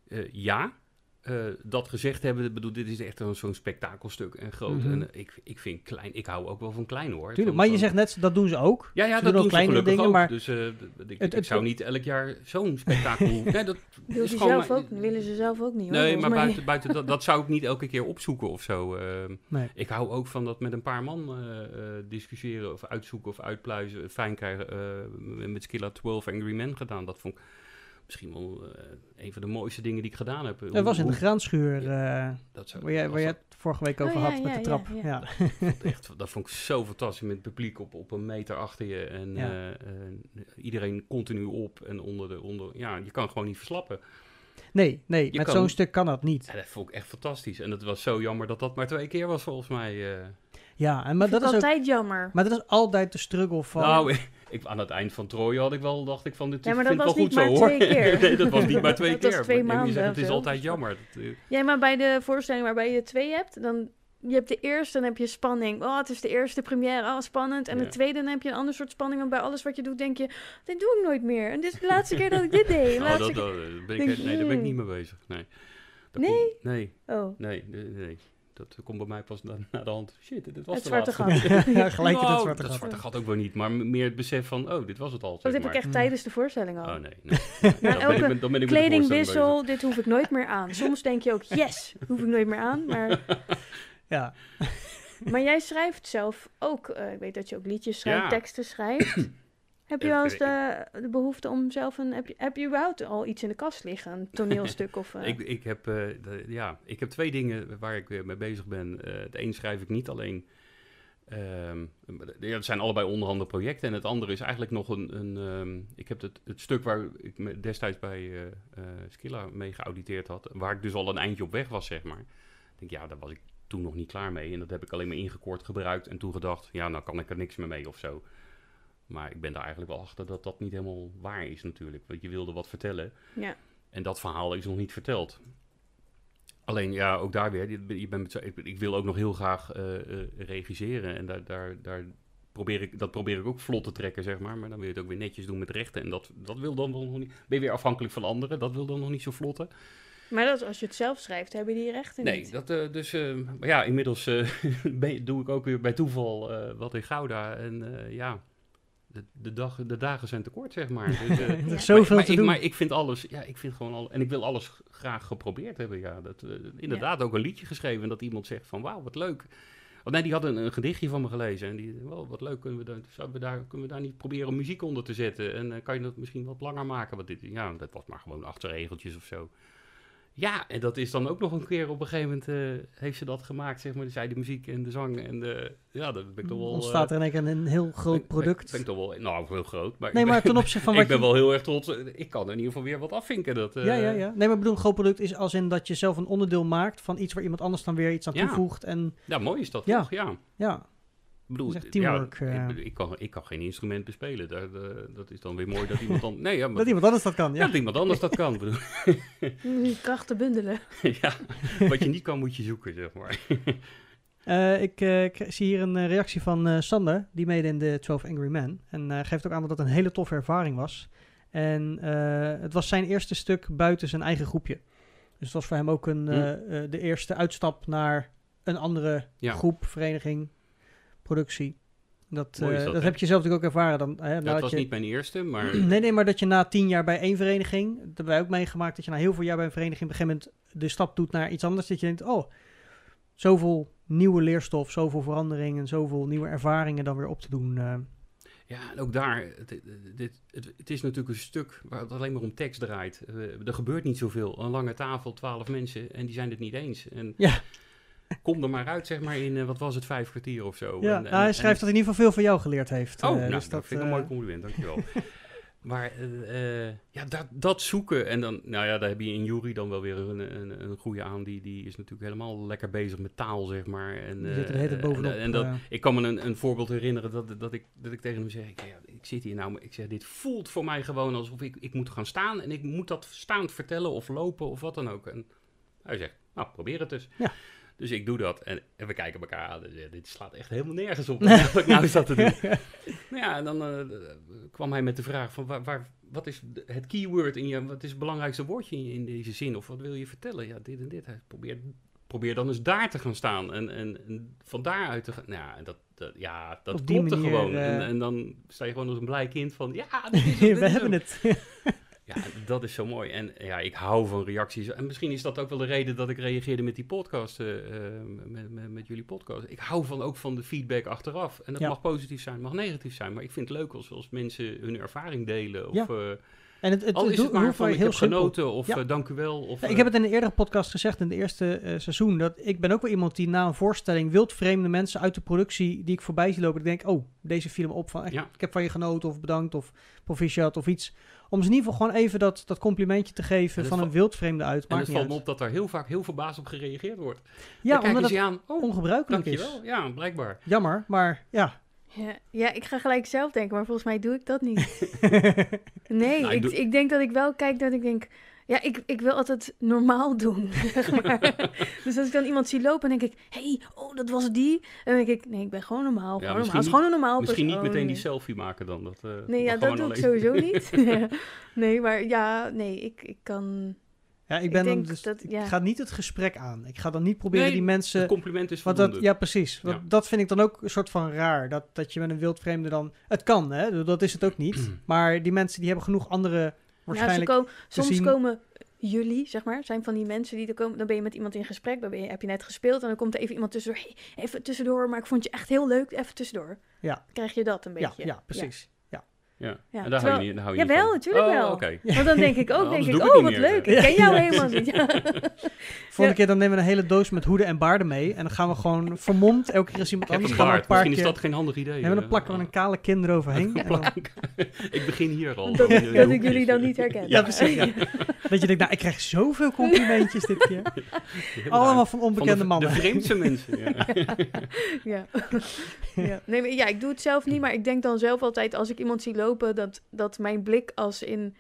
Eh, ja, Eh, dat gezegd hebben, bedoel, dit is echt zo'n spektakelstuk en groot. Mhm. En eh, ik, ik vind klein, ik hou ook wel van klein hoor. Tuurlijk, Van- maar je van- zegt net, dat doen ze ook. Ja, ja ze dat doen ook doen ze dingen, ook. maar- Dus eh, ik, Het- ik zou niet elk jaar zo'n spektakel... nee, dat wil is die gewoon zelf maar- ook, willen ze zelf ook niet. Hoor, Nee, maar buiten, buiten dat, dat zou ik niet elke keer opzoeken of zo. ehm. Nee. ik hou ook van dat met een paar man discussiëren of uitzoeken of uitpluizen, fijn krijgen. met Skilla 12 Angry Men gedaan. Dat vond ik misschien wel eh, een van de mooiste dingen die ik gedaan heb. Dat was in de graanschuur, eh, Dat, zou- waar jij, dat waar jij het vorige week over Oh, ja, had met ja, de trap. ja, Ja, ja. echt, dat vond ik zo fantastisch met het publiek op, op een meter achter je. En Ja. eh, eh, iedereen continu op en onder de... Onder, ja, je kan gewoon niet verslappen. Nee, nee, Je met kan- zo'n stuk kan dat niet. Ja, dat vond ik echt fantastisch. En het was zo jammer dat dat maar twee keer was volgens mij. eh. Ja, en, maar dat is ook, altijd jammer. maar dat is altijd de struggle van... Nou, ik, aan het eind van Troje had ik wel, dacht ik van, dit Ja, maar vind dat ik wel was goed zo hoor. keer. nee, dat was niet maar twee Dat was keer. twee Maar, maanden het is altijd jammer. Eh, Ja, maar bij de voorstelling waarbij je twee hebt, dan je hebt de eerste, dan heb je spanning. Oh, het is de eerste première, oh, spannend. En Ja. de tweede, dan heb je een ander soort spanning. Want bij alles wat je doet, denk je, dit doe ik nooit meer. En dit is de laatste keer dat ik dit deed. De oh, dat, keer- dat, eh, ben ik, Denk, nee, daar ben ik hmm. niet mee bezig. Nee. Dat Nee? Komt, nee, Oh, nee, nee, nee. Dat komt bij mij pas na, na de hand. Shit, dit was het de zwarte laatste. gat. ja, gelijk in dat zwarte dat gat. zwarte gat ook wel niet, maar meer het besef van, oh, dit was het al. Dat heb ik echt tijdens de voorstelling al. Oh nee, nee. Na Dan ben ik elke dan ben ik kledingwissel, dit hoef ik nooit meer aan. Soms denk je ook, yes, hoef ik nooit meer aan. Maar, Ja, maar jij schrijft zelf ook, eh, ik weet dat je ook liedjes schrijft, Ja. teksten schrijft. Heb je wel eens de, de behoefte om zelf een... Heb je, heb je überhaupt al iets in de kast liggen? Een toneelstuk of... eh, Ik, ik, heb, eh, de- ja, ik heb twee dingen waar ik weer mee bezig ben. Eh het een schrijf ik niet alleen. ja, het zijn allebei onderhanden projecten. En het andere is eigenlijk nog een. een ehm, ik heb het, het stuk waar ik me destijds bij Skilla mee geauditeerd had. Waar ik dus al een eindje op weg was, zeg maar. Ik denk, ja, daar was ik toen nog niet klaar mee. En dat heb ik alleen maar ingekort gebruikt. En toen gedacht, ja, nou kan ik er niks meer mee of zo. Maar ik ben daar eigenlijk wel achter dat dat niet helemaal waar is natuurlijk. Want je wilde wat vertellen. ja. En dat verhaal is nog niet verteld. Alleen ja, ook daar weer. je- bent met ik, wil ook nog heel graag eh, eh, regisseren. En daar, daar, daar probeer ik, dat probeer ik ook vlot te trekken, zeg maar. Maar dan wil je het ook weer netjes doen met rechten. En dat, dat wil dan wel nog niet. Ben je weer afhankelijk van anderen. Dat wil dan nog niet zo vlotten. Maar dat, als je het zelf schrijft, hebben die rechten Nee, niet. dat, eh, dus. maar ja, inmiddels doe ik ook weer bij toeval wat in Gouda. En ja. De, de, dag, de dagen zijn te kort, zeg maar. Dus, eh, er is zoveel maar, te ik, doen. maar ik vind alles, ja, ik vind gewoon al, en ik wil alles graag geprobeerd hebben, ja. Dat, eh, inderdaad ook een liedje geschreven en dat iemand zegt van, wauw, wat leuk. Want nee, die had een, een gedichtje van me gelezen en die, wow, wat leuk, kunnen we, daar, zouden we daar, kunnen we daar niet proberen muziek onder te zetten? En eh, kan je dat misschien wat langer maken? Want dit, ja, dat was maar gewoon acht regeltjes of zo. Ja, en dat is dan ook nog een keer op een gegeven moment eh, heeft ze dat gemaakt, zeg maar. Dus zij de muziek en de zang en de, ja, dat ben ik toch wel... Ontstaat eh, er in keer een heel ben- groot ben- product. Ben ik toch wel, nou, heel groot. Maar Nee, ik maar ben, ten opzichte van ik wat ben je... wel heel erg trots. Ik kan in ieder geval weer wat afvinken. Dat, eh, Ja, ja, ja. Nee, maar ik bedoel, een groot product is als in dat je zelf een onderdeel maakt van iets waar iemand anders dan weer iets aan Ja. toevoegt. En Ja, mooi is dat Ja. toch? Ja. ja, Ik bedoel, Dat ja, teamwork, ik, eh. bedoel, ik, kan, ik kan geen instrument bespelen. Daar, eh, dat is dan weer mooi dat iemand dan... Nee, ja, maar, dat iemand anders dat kan. ja, Ja. dat iemand anders dat kan. Ik krachten bundelen. ja, wat je niet kan, moet je zoeken, zeg maar. Eh, ik eh, k- zie hier een reactie van eh, Sander, die meede in de 12 Angry Men. En eh, geeft ook aan dat het een hele toffe ervaring was. En eh, het was zijn eerste stuk buiten zijn eigen groepje. Dus het was voor hem ook een, eh, eh, de eerste uitstap naar een andere Hm. Ja. groep, vereniging, productie. Dat, eh, dat, dat heb je zelf natuurlijk ook ervaren. Dan, hè, het nadat was je, niet mijn eerste, maar... Nee, nee, maar dat je na tien jaar bij één vereniging, dat hebben wij ook meegemaakt, dat je na heel veel jaar bij een vereniging op een gegeven moment de stap doet naar iets anders. Dat je denkt, oh, zoveel nieuwe leerstof, zoveel verandering en zoveel nieuwe ervaringen dan weer op te doen. eh. Ja, en ook daar, dit, het, het is natuurlijk een stuk waar het alleen maar om tekst draait. Eh, er gebeurt niet zoveel. Een lange tafel, twaalf mensen, en die zijn het niet eens. En Ja. Kom er maar uit, zeg maar, in, eh, wat was het, vijf kwartier of zo. ja, En- nou, hij schrijft dat hij in ieder geval veel van jou geleerd heeft. Oh, eh, nou, dus dat vind ik een eh, mooi compliment, dankjewel. maar ja, dat, dat zoeken en dan, nou ja, daar heb je in Jury dan wel weer een, een, een goede aan. Die, die is natuurlijk helemaal lekker bezig met taal, zeg maar. En, Die zit er bovenop, En, dat, ik kan me een, een voorbeeld herinneren dat, dat, ik, dat ik tegen hem zeg, ik, ja, ik zit hier nou, maar ik zeg, dit voelt voor mij gewoon alsof ik, ik moet gaan staan en ik moet dat staand vertellen of lopen of wat dan ook. En hij zegt, nou, probeer het dus. Ja. Dus ik doe dat en, en we kijken elkaar aan. Dus, dit slaat echt helemaal nergens op wat ik nou zat te doen. Nou ja, en dan eh, kwam hij met de vraag van waar, waar, wat is het keyword in je, wat is het belangrijkste woordje in, in deze zin? Of wat wil je vertellen? Ja, dit en dit. Hij probeert, probeer dan eens daar te gaan staan en, en, en van daaruit te gaan. Nou ja, en dat, dat, ja, dat klopte manier, gewoon. eh, En, en dan sta je gewoon als een blij kind van, ja, dit is hem, dit we is hebben het. Ja, dat is zo mooi. En ja, ik hou van reacties. En misschien is dat ook wel de reden dat ik reageerde met die podcast, eh, eh, met, met, met jullie podcast. Ik hou van, ook van de feedback achteraf. En dat Ja. mag positief zijn, mag negatief zijn. Maar ik vind het leuk als, als mensen hun ervaring delen. Of, Ja. Eh, En het, het, al is het maar van, ik heel heb simpel. genoten of Ja. eh, dank u wel. Of, Ja, eh, ik heb het in een eerdere podcast gezegd, in het eerste eh, seizoen, dat ik ben ook wel iemand die na een voorstelling wildvreemde mensen uit de productie die ik voorbij zie lopen, ik denk, oh, deze viel me op van, echt, Ja. ik heb van je genoten of bedankt of proficiat of iets. Om ze in ieder geval gewoon even dat, dat complimentje te geven En het van va- een wildvreemde uit. en Maakt het niet valt me op dat daar heel vaak heel verbaasd op gereageerd wordt. Ja, omdat het aan. Oh, ongebruikelijk is. Ja, blijkbaar. Jammer, maar ja. Ja, ja, ik ga gelijk zelf denken, maar volgens mij doe ik dat niet. Nee, Nou, ik ik, doe- ik denk dat ik wel kijk dat ik denk... Ja, ik, ik wil altijd normaal doen, zeg maar. dus als ik dan iemand zie lopen, dan denk ik... hey, oh, dat was die. En dan denk ik, nee, ik ben gewoon normaal. Gewoon normaal. misschien Het is gewoon een normaal Misschien niet meteen die selfie maken dan. Dat, eh, Nee, ja, dat doe ik sowieso niet. nee, maar ja, nee, ik, ik kan... Ja, ik, Ik ben dan dus, dat- ik ja. ga niet het gesprek aan. Ik ga dan niet proberen Nee, die mensen... Het compliment is Want dat, ja, precies. Want Ja. Dat vind ik dan ook een soort van raar. Dat, dat je met een wildvreemde dan... Het kan, hè? Dat is het ook niet. maar die mensen die hebben genoeg andere... Ja, Waarschijnlijk... ze komen, soms zien- komen jullie, zeg maar, zijn van die mensen die er komen. Dan ben je met iemand in gesprek, dan ben je, heb je net gespeeld en dan komt er even iemand tussendoor. Hey, even tussendoor, maar ik vond je echt heel leuk, even tussendoor. Ja. Dan krijg je dat een ja, beetje. ja, precies. Ja. Ja. Ja, En daar hou je niet, daar hou je niet Jawel, van. natuurlijk oh, wel. Want dan denk ik ook, Nou, denk ik, oh wat meer. leuk, ik ken jou Ja, helemaal niet. Ja. Volgende Ja. keer dan nemen we een hele doos met hoeden en baarden mee. En dan gaan we gewoon vermomd, elke keer als iemand anders gaan een paar Misschien is keer... dat geen handig idee. Maar dan plakken we een kale kin eroverheen. En dan- ik begin hier al. Dat, ik jullie dan niet herken. Ja, precies, ja. dat je denkt, nou, ik krijg zoveel complimentjes dit keer. Allemaal van Van onbekende de, mannen. De vreemdste mensen. Ja. Ja. ja. Nee, maar ja, ik doe het zelf niet, maar ik denk dan zelf altijd als ik iemand zie lopen, dat, dat mijn blik als in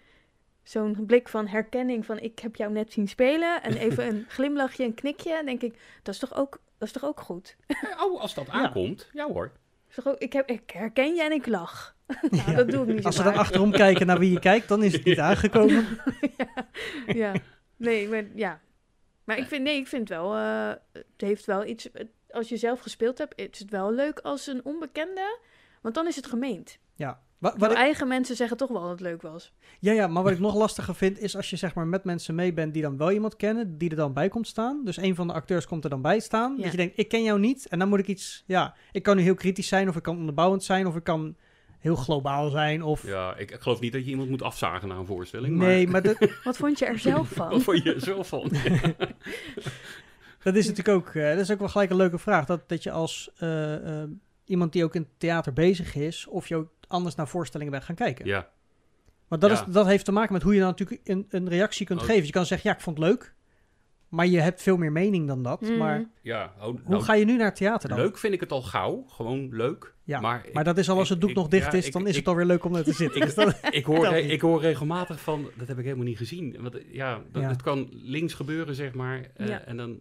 zo'n blik van herkenning van ik heb jou net zien spelen en even een glimlachje, een knikje, dan denk ik, dat is toch ook, dat is toch ook goed? Oh, als dat aankomt. Ja hoor. Is toch ook, ik, heb, ik herken je en ik lach. nou, dat doe ik niet zo Als ze dan achterom kijken naar wie je kijkt, dan is het niet aangekomen. ja. Nee, maar ja. Maar ik vind, nee, ik vind wel, eh, het heeft wel iets, als je zelf gespeeld hebt, is het wel leuk als een onbekende, want dan is het gemeend. Ja. Wat, Wat ik, eigen mensen zeggen toch wel dat het leuk was. ja, ja, maar wat ik nog lastiger vind, is als je zeg maar met mensen mee bent die dan wel iemand kennen, die er dan bij komt staan. Dus een van de acteurs komt er dan bij staan. Ja. Dat je denkt, ik ken jou niet. En dan moet ik iets, ja, ik kan nu heel kritisch zijn, of ik kan onderbouwend zijn, of ik kan heel globaal zijn. Of Ja, ik, ik geloof niet dat je iemand moet afzagen na een voorstelling. maar- nee, maar dat, Wat vond je er zelf van? Wat vond je er zelf van? dat is natuurlijk ook, eh, dat is ook wel gelijk een leuke vraag. Dat, dat je als eh, eh, iemand die ook in theater bezig is, of je ook anders naar voorstellingen bent gaan kijken. ja, Want dat, Ja. is, dat heeft te maken met hoe je dan natuurlijk een, een reactie kunt Oh. geven. Je kan zeggen, ja, ik vond het leuk. Maar je hebt veel meer mening dan dat. Mhm. Maar ja. Oh, hoe nou, ga je nu naar het theater dan? leuk vind ik het al gauw. Gewoon leuk. Ja, maar, Maar dat is al als het doek ik- nog dicht ja, is, ik- dan is ik- het alweer leuk om er te zitten. ik- Dus dat- ik, hoor, ik hoor regelmatig van, dat heb ik helemaal niet gezien. Want ja, dat, Ja. het kan links gebeuren, zeg maar. eh, Ja. En dan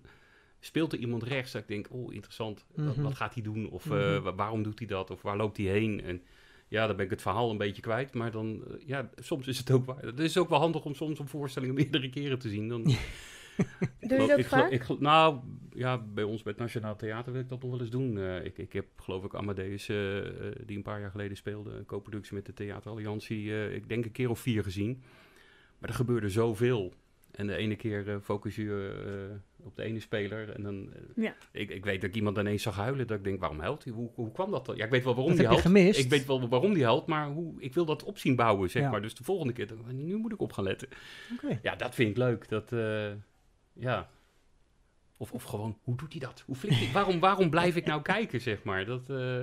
speelt er iemand rechts dat ik denk, oh, interessant. Wat, Mhm. wat gaat hij doen? Of eh, Mhm. wa- waarom doet hij dat? Of waar loopt hij heen? En ja, dan ben ik het verhaal een beetje kwijt. Maar dan, eh, ja, soms is het ook waar. Het is ook wel handig om soms een voorstelling meerdere keren te zien. Dan, Doe je dat ik vaak? ik nou, ja, bij ons bij het Nationaal Theater wil ik dat nog wel eens doen. Eh, ik, ik heb geloof ik Amadeus, eh, die een paar jaar geleden speelde, een co-productie met de Theateralliantie, ik denk een keer of vier gezien. Maar er gebeurde zoveel. En de ene keer focus je op de ene speler. En dan, eh, Ja. ik, ik weet dat ik iemand ineens zag huilen. Dat ik denk, waarom huilt hij? Hoe, hoe kwam dat dan? Ja, ik weet wel waarom Dat hij huilt. gemist. Ik weet wel waarom die huilt, maar hoe, ik wil dat op zien bouwen, zeg Ja. maar. Dus de volgende keer, dan- nu moet ik op gaan letten. Oké. Ja, dat vind ik leuk. Dat, eh, ja. Of, of gewoon, hoe doet hij dat? Hoe flikt hij? Waarom, waarom blijf ik nou kijken, zeg maar? Dat, eh,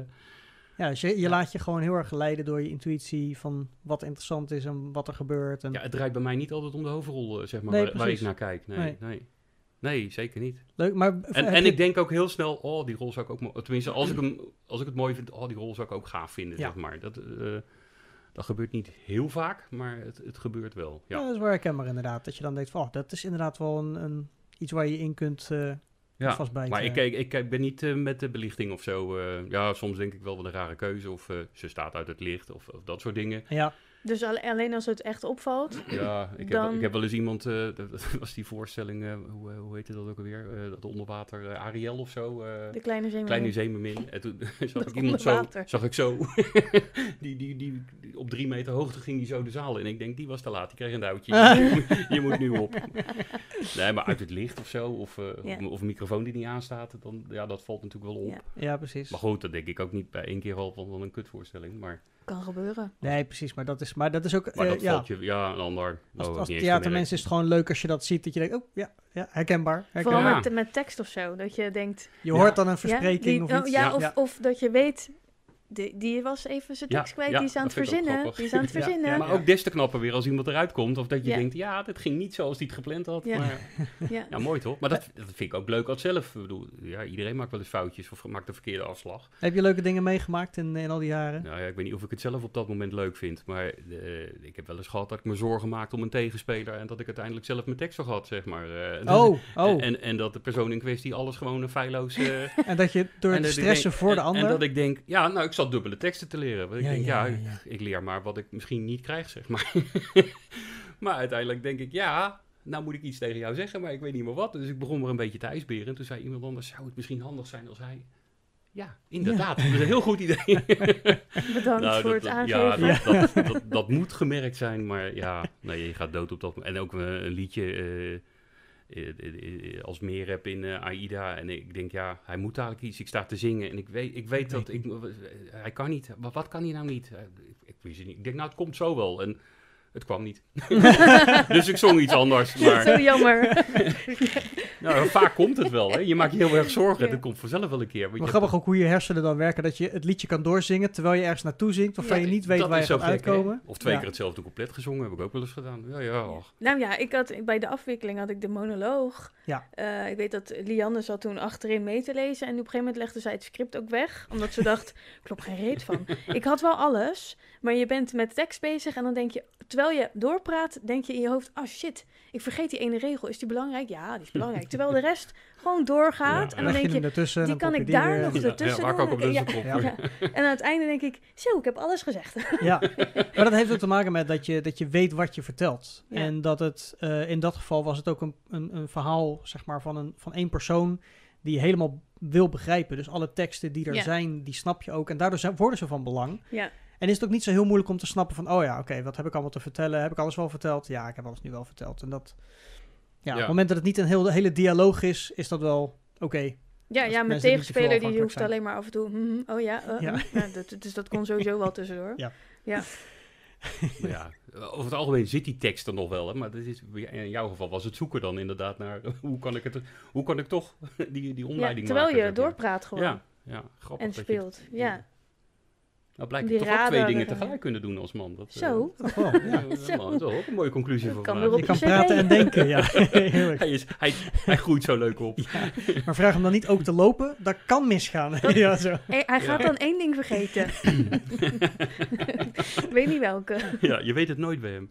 Ja, dus je, je Ja. laat je gewoon heel erg leiden door je intuïtie van wat interessant is en wat er gebeurt. En, ja, het draait bij mij niet altijd om de hoofdrol, zeg maar, Nee, waar, waar ik naar kijk. Nee, Nee. nee. Nee. zeker niet. Leuk, maar En, en je- ik denk ook heel snel, oh, die rol zou ik ook... Tenminste, als ik, hem, als ik het mooi vind, oh, die rol zou ik ook gaaf vinden, Ja. zeg maar. Dat, eh, dat gebeurt niet heel vaak, maar het, het gebeurt wel. ja. Ja, dat is wel herkenbaar inderdaad. Dat je dan denkt van, oh, dat is inderdaad wel een, een, iets waar je in kunt eh ja. vastbijten. Maar ik, kijk, ik kijk, ben niet eh, met de belichting of zo. ja, soms denk ik wel wat een rare keuze. Of ze staat uit het licht of, of dat soort dingen. Ja, Dus al- alleen als het echt opvalt. Ja, ik heb, ik heb wel eens iemand, eh, dat was die voorstelling, eh, hoe, eh, hoe heette dat ook alweer? Eh, dat onderwater eh, Ariel of zo. eh, De kleine zeemermin. Kleine zeemermin. En toen zag Dat ik iemand zo, zag ik zo, die, die, die, die- op drie meter hoogte ging die zo de zaal in. En ik denk, die was te laat, die kreeg een duwtje. je, moet, je moet nu op. Nee, maar uit het licht of zo, of, eh, Ja. of, of een microfoon die niet aanstaat, dan, ja, dat valt natuurlijk wel op. Ja. ja, precies. Maar goed, dat denk ik ook niet bij één keer al van, van een kutvoorstelling. Maar, Kan gebeuren. Nee, precies. Maar dat is, maar dat is ook... maar eh, dat ja, valt je, ja, een ander. als, nou, als theatermens is het gewoon leuk als je dat ziet. Dat je denkt, oh ja, ja herkenbaar. Vooral herkenbaar. Ja. met, met tekst of zo. Dat je denkt... Je Ja. hoort dan een Ja, verspreking die- of oh, iets. ja, Ja. Of, Ja. of dat je weet... Die, die was even zijn Ja, tekst kwijt, ja, die is aan het verzinnen. Die is aan het verzinnen. ja, Maar ook des te knapper weer als iemand eruit komt. Of dat je Ja. denkt, ja, dit ging niet zoals hij het gepland had. Ja. Maar, Ja. ja, mooi toch? Maar dat, dat vind ik ook leuk als zelf. Ik bedoel, ja, iedereen maakt wel eens foutjes of maakt een verkeerde afslag. Heb je leuke dingen meegemaakt in, in al die jaren? Nou ja, ik weet niet of ik het zelf op dat moment leuk vind. Maar eh, ik heb wel eens gehad dat ik me zorgen maakte om een tegenspeler. En dat ik uiteindelijk zelf mijn tekst had, zeg maar. eh, en, Oh, oh. En, en dat de persoon in kwestie alles gewoon een feilloos... eh, En dat je door ik stressen denk- voor de ander... En dat ik denk, ja, nou, ik zat dubbele teksten te leren. Want ik Ja, denk, ja, ja, ja, ja. Ik, leer maar wat ik misschien niet krijg, zeg maar. maar uiteindelijk denk ik, ja, nou moet ik iets tegen jou zeggen, maar ik weet niet meer wat. Dus ik begon maar een beetje te ijsberen. En toen zei iemand anders, zou het misschien handig zijn als hij... Ja, inderdaad. Dat is een heel goed idee. Bedankt Nou, voor dat- het dat- Ja, aangeven. dat, dat, dat, dat moet gemerkt zijn, maar ja, nee, je gaat dood op dat En ook een, een liedje eh, eh, eh, als meer heb in eh, Aida. En ik denk, ja, hij moet eigenlijk iets. Ik sta te zingen en ik weet, ik weet dat ik, hij kan niet. Maar wat kan hij nou niet? Eh, Ik, ik, wist het niet. ik denk, nou, het komt zo wel. En het kwam niet. dus ik zong iets anders. Maar Zo jammer. nou, vaak komt het wel. Hè? Je maakt je heel erg zorgen. Ja. Dat komt vanzelf wel een keer. Maar grappig ook hoe je hersenen dan werken. Dat je het liedje kan doorzingen terwijl je ergens naartoe zingt. Waarvan Ja, je niet weet waar je gaat uitkomen. Of twee Ja. keer hetzelfde couplet gezongen, heb ik ook wel eens gedaan. Ja, ja. och. Nou ja, ik had, bij de afwikkeling had ik de monoloog. Ja. Eh, ik weet dat Lianne zat toen achterin mee te lezen. En op een gegeven moment legde zij het script ook weg. Omdat ze dacht, klopt geen reet van. Ik had wel alles, maar je bent met tekst bezig. En dan denk je, terwijl je doorpraat, denk je in je hoofd... Oh shit, ik vergeet die ene regel. Is die belangrijk? Ja, die is belangrijk. Terwijl de rest gewoon doorgaat. Ja, en dan denk je, die dan kan ik daar weer. nog ertussen ja, waar kan ik op doen? Ja. En aan het einde denk ik, zo, ik heb alles gezegd. Ja, maar dat heeft ook te maken met dat je, dat je weet wat je vertelt. Ja. En dat het, eh, in dat geval was het ook een, een, een verhaal zeg maar, van, een, van één persoon die je helemaal wil begrijpen. Dus alle teksten die er Ja. zijn, die snap je ook. En daardoor zijn, worden ze van belang. Ja. En is het ook niet zo heel moeilijk om te snappen van, oh ja, oké, wat heb ik allemaal te vertellen? Heb ik alles wel verteld? Ja, ik heb alles nu wel verteld. En dat, ja, op Ja. het moment dat het niet een heel, hele dialoog is, is dat wel oké. Ja, ja mijn tegenspeler die hoeft zijn. alleen maar af en toe... mhm, oh ja, uh, Ja. uh. Ja, dat, dus dat kon sowieso wel tussendoor. Ja. ja. Ja, over het algemeen zit die tekst er nog wel, hè, maar dat is, in jouw geval was het zoeken dan inderdaad naar hoe kan ik, het, hoe kan ik toch die, die Ja, omleiding terwijl maken. je doorpraat gewoon Ja, ja, grappig. en je- speelt. Ja, Nou blijkt je toch ook twee dingen tegelijk kunnen doen als man. Dat, Zo. Toch wel, ja. ja, dat is ook een mooie conclusie voor kan vandaag. weer op Je kan praten en denken, ja. Hij, is, hij, hij groeit zo leuk op. Maar vraag hem dan niet ook te lopen, dat kan misgaan. ja, zo. Hey, hij gaat Ja. dan één ding vergeten. Ik weet niet welke. Ja, je weet het nooit bij hem.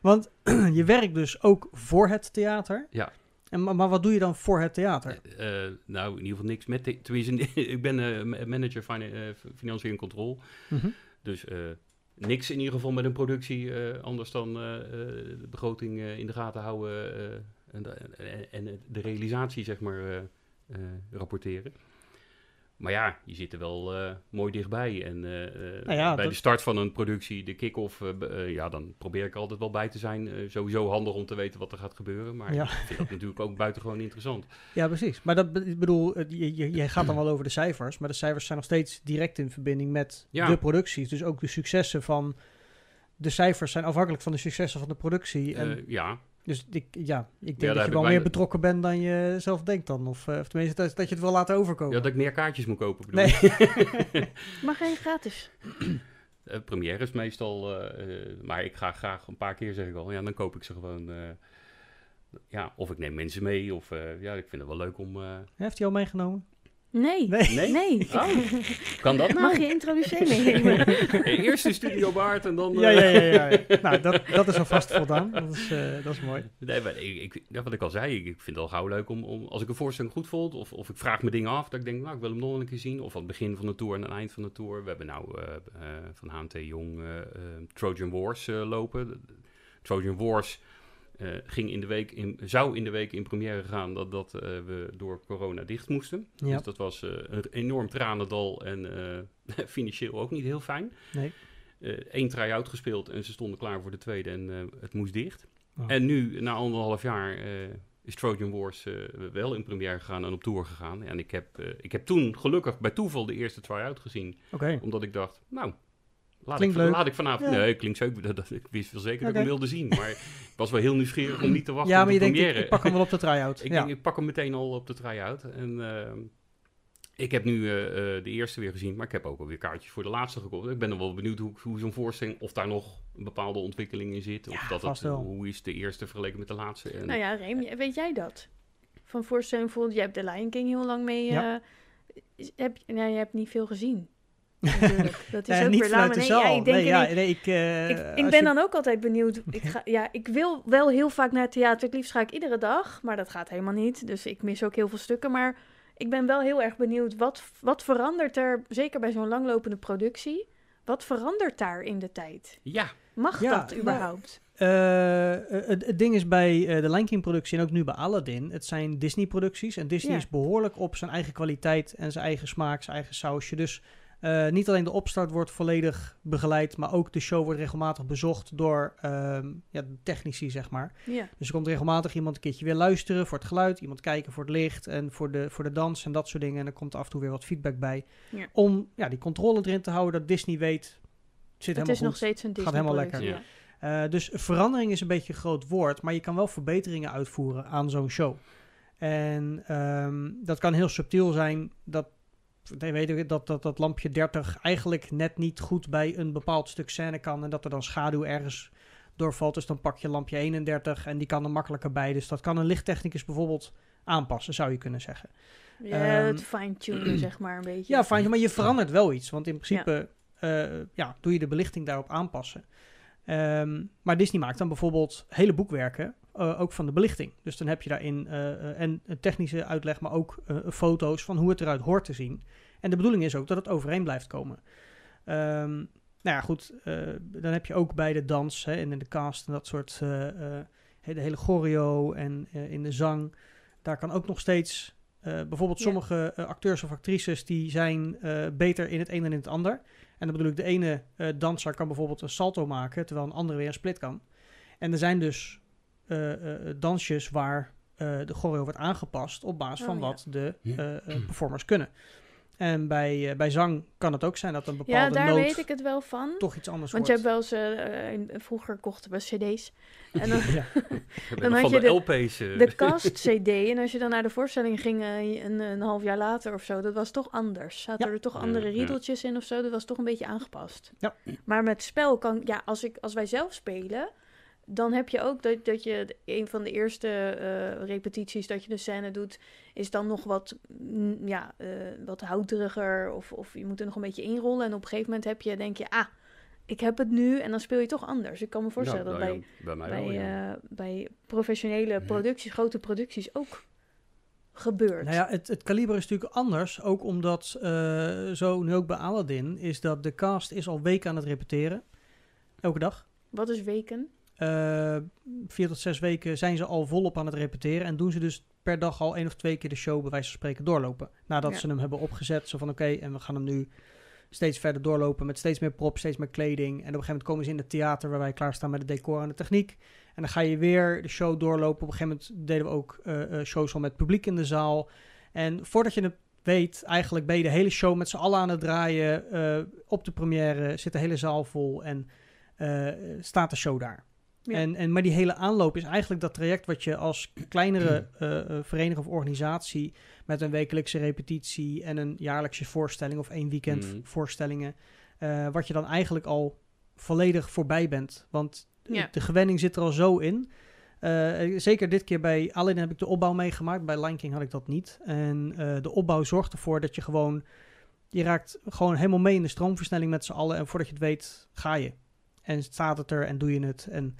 Want je werkt dus ook voor het theater. Ja. En, maar, maar wat doe je dan voor het theater? Eh, nou, in ieder geval niks met... de- Tenminste, ik ben eh, ma- manager eh, financiën en controle. Mhm. Dus niks in ieder geval met een productie, anders dan de begroting in de gaten houden en, de, en- de realisatie, zeg maar, rapporteren. Maar ja, je zit er wel eh, mooi dichtbij. En eh, eh, Nou ja, bij dat- de start van een productie, de kick-off, ja, dan probeer ik altijd wel bij te zijn. Sowieso handig om te weten wat er gaat gebeuren. Maar Ja. ik vind dat natuurlijk ook buitengewoon interessant. Ja, precies. Maar dat, ik bedoel, je, je, je gaat dan wel over de cijfers, maar de cijfers zijn nog steeds direct in verbinding met Ja. de producties. Dus ook de successen van de cijfers zijn afhankelijk van de successen van de productie. En, ja, dus ik, ja, ik denk dat je wel bijna- meer betrokken bent dan je zelf denkt dan. Of, eh, of tenminste, dat, dat je het wil laten overkomen. ja, dat ik meer kaartjes moet kopen. bedoel Nee. je? Maar geen gratis. Eh, premières meestal, eh, maar ik ga graag een paar keer zeg ik al, ja, dan koop ik ze gewoon. eh, ja, of ik neem mensen mee, of eh, ja, ik vind het wel leuk om. eh, Heeft hij al meegenomen? Nee. Nee. Nee? Nee. Oh, kan dat nou? Mag je introduceren meenemen? Eerst de Studio Baard en dan. Ja, eh, ja, ja. ja, ja. nou, dat, dat is alvast voldaan. Dat is, eh, dat is mooi. Nee, maar ik, ik, ja, wat ik al zei, ik, ik vind het al gauw leuk om, om als ik een voorstelling goed vond, of, of ik vraag me dingen af, dat ik denk, nou, ik wil hem nog een keer zien. Of aan het begin van de tour en aan het eind van de tour. We hebben nou eh, eh, van HNT Jong eh, eh, Trojan Wars eh, lopen. Trojan Wars eh, ging in de week in, zou in de week in première gaan dat, dat eh, we door corona dicht moesten. Ja. Dus dat was eh, een enorm tranendal en eh, financieel ook niet heel fijn. Nee. Eén try-out gespeeld en ze stonden klaar voor de tweede en eh, het moest dicht. Oh. En nu, na anderhalf jaar, eh, is Trojan Wars eh, wel in première gegaan en op tour gegaan. En ik heb, eh, ik heb toen gelukkig bij toeval de eerste try-out gezien. Oké. Omdat ik dacht, nou, laat, Klinkt ik, leuk. laat ik vanavond... Ja. Nee, klinkt zo. Dat, dat- ik wist wel zeker dat ik hem wilde zien. Maar ik was wel heel nieuwsgierig om niet te wachten Ja, op maar je de denkt, ik, première. ik pak hem wel op de try-out. Ik ja. denk, ik pak hem meteen al op de try-out. En ehm, ik heb nu eh, eh, de eerste weer gezien, maar ik heb ook alweer kaartjes voor de laatste gekocht. Ik ben dan wel benieuwd hoe, hoe zo'n voorstelling, of daar nog een bepaalde ontwikkeling in zit. Of Ja, dat vast het, wel. hoe is de eerste vergeleken met de laatste. En, nou ja, Reem, weet jij dat? Van voorstelling bijvoorbeeld, jij hebt de Lion King heel lang mee. Ja. eh, is- heb, je- nou, je hebt niet veel gezien. Natuurlijk. Dat is Eh, ook niet weer vanuit nee, ja, ik denk nee, ja, nee, ik, eh, ik, ben je- dan ook altijd benieuwd. Ik, ga, ja, ik wil wel heel vaak naar het theater. Het liefst ga ik iedere dag, maar dat gaat helemaal niet. Dus ik mis ook heel veel stukken. Maar ik ben wel heel erg benieuwd. Wat, wat verandert er, zeker bij zo'n langlopende productie, wat verandert daar in de tijd? ja, Mag Ja, dat überhaupt? Eh, het, het ding is bij eh, de Lion King productie en ook nu bij Aladdin, het zijn Disney producties en Disney Ja. is behoorlijk op zijn eigen kwaliteit en zijn eigen smaak, zijn eigen sausje. Dus eh, niet alleen de opstart wordt volledig begeleid, maar ook de show wordt regelmatig bezocht door ehm, ja, de technici, zeg maar. Ja. Dus er komt regelmatig iemand een keertje weer luisteren voor het geluid, iemand kijken voor het licht en voor de, voor de dans en dat soort dingen. En er komt af en toe weer wat feedback bij. Ja. Om ja, die controle erin te houden, dat Disney weet, het zit Het helemaal is nog goed. steeds een Disney Gaat helemaal lekker. ja. Eh, dus verandering is een beetje een groot woord, maar je kan wel verbeteringen uitvoeren aan zo'n show. En ehm, dat kan heel subtiel zijn. Dat, nee, weet dat, dat dat lampje 30 eigenlijk net niet goed bij een bepaald stuk scène kan. En dat er dan schaduw ergens doorvalt. Dus dan pak je lampje 31 en die kan er makkelijker bij. Dus dat kan een lichttechnicus bijvoorbeeld aanpassen, zou je kunnen zeggen. Ja, Ehm, het fine-tunen, zeg maar, een beetje. Ja, fijn, maar je verandert wel iets. Want in principe ja. ja, doe je de belichting daarop aanpassen. Ehm, maar Disney maakt dan bijvoorbeeld hele boekwerken, eh, ook van de belichting. Dus dan heb je daarin eh, eh, en een technische uitleg, maar ook foto's van hoe het eruit hoort te zien. En de bedoeling is ook dat het overeen blijft komen. Ehm, nou ja, goed, dan heb je ook bij de dans hè, en in de cast en dat soort, de hele choreo en in de zang. Daar kan ook nog steeds uh, bijvoorbeeld Ja. sommige uh, acteurs of actrices die zijn uh, beter in het een dan in het ander. En dan bedoel ik, de ene danser kan bijvoorbeeld een salto maken, terwijl een andere weer een split kan. En er zijn dus dansjes waar eh, de choreo wordt aangepast op basis Oh, van ja. wat de eh, eh, performers kunnen. En bij, eh, bij zang kan het ook zijn dat een bepaalde Ja, daar noot weet ik het wel van. toch iets anders Want je wordt. hebt wel eens, eh, eh, in- vroeger kochten we cd's. En dan ja. Dan had je de, de- LP's. eh, de cast-cd. En als je dan naar de voorstelling ging eh, een, een half jaar later of zo, dat was toch anders. Zaten Ja. er toch andere riedeltjes in of zo? Dat was toch een beetje aangepast. Ja. Maar met spel kan, ja, als, ik, als wij zelf spelen, dan heb je ook dat, dat je een van de eerste eh, repetities dat je de scène doet, is dan nog wat, mm, ja, eh, wat houteriger. Of, of je moet er nog een beetje inrollen. En op een gegeven moment heb je, denk je, ah, ik heb het nu. En dan speel je toch anders. Ik kan me voorstellen ja, dat nou bij bij mij bij, wel, ja. eh, bij professionele producties, grote producties ook gebeurt. Nou ja, het, het kaliber is natuurlijk anders. Ook omdat, eh, zo nu ook bij Aladdin, is dat de cast is al weken aan het repeteren. Elke dag. Wat is weken? Eh, vier tot zes weken zijn ze al volop aan het repeteren. En doen ze dus per dag al één of twee keer de show, bij wijze van spreken, doorlopen. Nadat Ja. ze hem hebben opgezet. Zo van oké, en we gaan hem nu steeds verder doorlopen met steeds meer prop, steeds meer kleding. En op een gegeven moment komen ze in het theater waar wij klaarstaan met het decor en de techniek. En dan ga je weer de show doorlopen. Op een gegeven moment deden we ook eh, eh, shows al met publiek in de zaal. En voordat je het weet, eigenlijk ben je de hele show met z'n allen aan het draaien. Op de première zit de hele zaal vol en staat de show daar. Ja. En, en, maar die hele aanloop is eigenlijk dat traject wat je als kleinere eh, eh, vereniging of organisatie met een wekelijkse repetitie en een jaarlijkse voorstelling of één weekend Mhm. voorstellingen, eh, wat je dan eigenlijk al volledig voorbij bent. Want Ja. de gewenning zit er al zo in. Eh, zeker dit keer bij Aladdin heb ik de opbouw meegemaakt. Bij Lion King had ik dat niet. En eh, de opbouw zorgt ervoor dat je gewoon... Je raakt gewoon helemaal mee in de stroomversnelling met z'n allen. En voordat je het weet, ga je. En staat het er en doe je het. En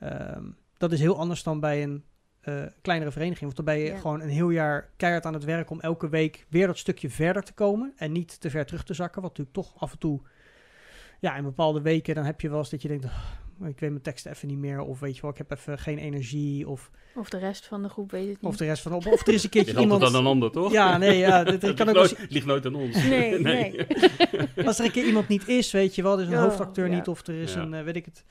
ehm, dat is heel anders dan bij een eh, kleinere vereniging. Want dan ben je Ja. gewoon een heel jaar keihard aan het werk... om elke week weer dat stukje verder te komen. En niet te ver terug te zakken. Wat natuurlijk toch af en toe... Ja, in bepaalde weken dan heb je wel eens dat je denkt... "Ah, ik weet mijn teksten even niet meer. Of weet je wel, ik heb even geen energie. Of, Of de rest van de groep weet het niet. of de rest van... Of, of er is een keertje Je helpt iemand... aan een ander, toch? Ja, nee, ja. dit- Het Het kan ligt, ook eens- nooit, ligt nooit aan ons. Nee, nee. als er een keer iemand niet is, weet je wel, er is een Oh, hoofdacteur ja. niet of er is Ja. een, eh, weet ik het.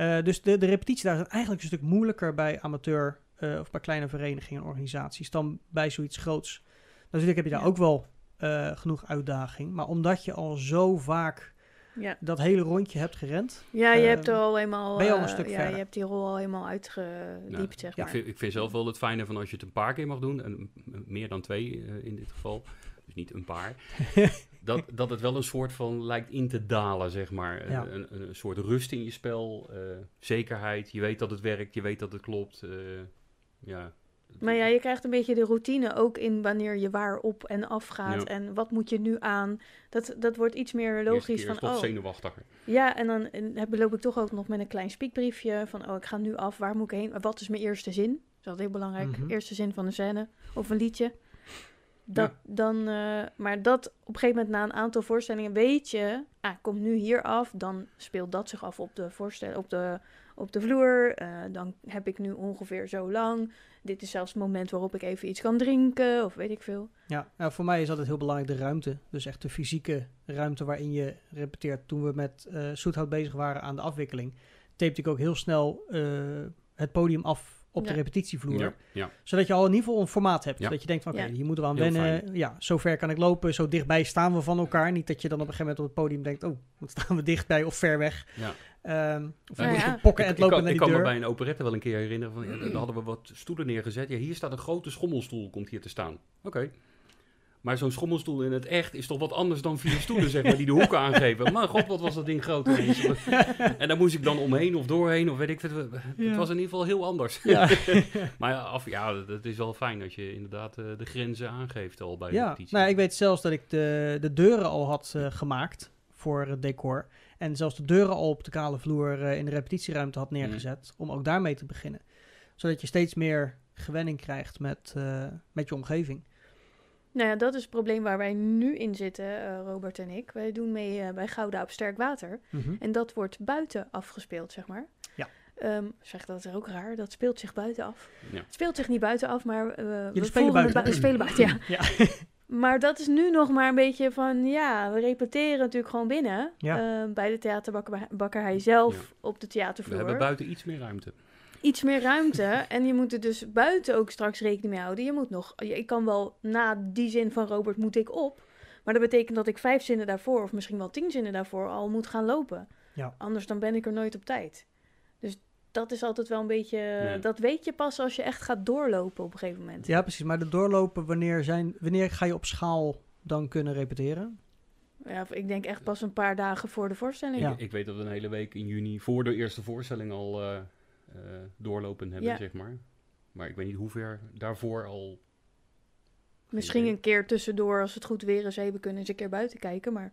Eh, dus de, de repetitie daar is eigenlijk een stuk moeilijker bij amateur eh, of bij kleine verenigingen en organisaties dan bij zoiets groots. Natuurlijk heb je daar Ja. ook wel eh, genoeg uitdaging, maar omdat je al zo vaak Ja, dat hele rondje hebt gerend, ja je hebt er al eenmaal... ben je al een eh, stuk ja, verder. je hebt die rol al helemaal uitgediept, Nou, zeg ja. maar. Ik, vind, ik vind zelf wel het fijne van als je het een paar keer mag doen, en meer dan twee in dit geval, dus niet een paar, dat, dat het wel een soort van lijkt in te dalen, zeg maar. Ja. Een, een, een soort rust in je spel, eh, zekerheid, je weet dat het werkt, je weet dat het klopt. eh, ja. Maar ja, je krijgt een beetje de routine ook in wanneer je waar op en af gaat. Ja. En wat moet je nu aan? Dat, dat wordt iets meer logisch keer is van, toch oh, zenuwachtiger. Ja, en dan en loop ik toch ook nog met een klein spiekbriefje van, oh, ik ga nu af, waar moet ik heen? Wat is mijn eerste zin? Dat is altijd heel belangrijk. Mhm. Eerste zin van een scène of een liedje. Dat, dan, eh, maar dat op een gegeven moment na een aantal voorstellingen weet je, ah, ik kom nu hier af, dan speelt dat zich af op de, voorstel, op de, op de vloer. Eh, dan heb ik nu ongeveer zo lang. Dit is zelfs het moment waarop ik even iets kan drinken of weet ik veel. Ja, nou, voor mij is altijd heel belangrijk de ruimte. Dus echt de fysieke ruimte waarin je repeteert. Toen we met eh Soethout bezig waren aan de afwikkeling, tapte ik ook heel snel het podium af op de repetitievloer. Ja, ja. Zodat je al in ieder geval een formaat hebt. Ja. Dat je denkt van oké, Ja. hier moeten we aan Heel wennen. Ja, zo ver kan ik lopen. Zo dichtbij staan we van elkaar. Niet dat je dan op een gegeven moment op het podium denkt... oh, wat staan we dichtbij of ver weg. Ja. Ehm of Nou moet je ja. pokken en Ik, het lopen kan, naar ik die kan me bij een operette wel een keer herinneren van, ja, dan hadden we wat stoelen neergezet. Ja, hier staat een grote schommelstoel, komt hier te staan. Oké. Maar zo'n schommelstoel in het echt is toch wat anders dan vier stoelen, zeg maar, die de hoeken aangeven. Maar god, wat was dat ding groot ineens. En daar moest ik dan omheen of doorheen, of weet ik het. Het was in ieder geval heel anders. Ja. Maar af, ja, het is wel fijn dat je inderdaad eh, de grenzen aangeeft al bij de Ja, repetitie. nou, ik weet zelfs dat ik de, de deuren al had eh, gemaakt voor het decor. En zelfs de deuren al op de kale vloer eh, in de repetitieruimte had neergezet. Om ook daarmee te beginnen. Zodat je steeds meer gewenning krijgt met, met je omgeving. Nou ja, dat is het probleem waar wij nu in zitten, eh, Robert en ik. Wij doen mee eh, bij Gouda op Sterk Water. Mhm. En dat wordt buiten afgespeeld, zeg maar. Ja. Ehm, zeg, dat is ook raar. Dat speelt zich buiten af. Ja. Het speelt zich niet buiten af, maar eh we spelen buiten. bui- we spelen buiten, ja. Ja. Maar dat is nu nog maar een beetje van, ja, we repeteren natuurlijk gewoon binnen. Ja. eh, bij de theaterbakkerij zelf op de We theatervloer. hebben buiten iets meer ruimte. Iets meer ruimte. en je moet er dus buiten ook straks rekening mee houden. Je moet nog, je- ik kan wel na die zin van Robert moet ik op. Maar dat betekent dat ik vijf zinnen daarvoor, of misschien wel tien zinnen daarvoor, al moet gaan lopen. Ja. Anders dan ben ik er nooit op tijd. Dus dat is altijd wel een beetje, Ja. dat weet je pas als je echt gaat doorlopen op een gegeven moment. Ja, precies. Maar de doorlopen, wanneer, zijn, wanneer ga je op schaal dan kunnen repeteren? Ja, ik denk echt pas een paar dagen voor de voorstelling. Ja. Ik, ik weet dat we een hele week in juni voor de eerste voorstelling al eh, doorlopen hebben, Ja. zeg maar. Maar ik weet niet hoe ver daarvoor al... Misschien een keer tussendoor, als het goed weer is, even kunnen eens een keer buiten kijken. Maar,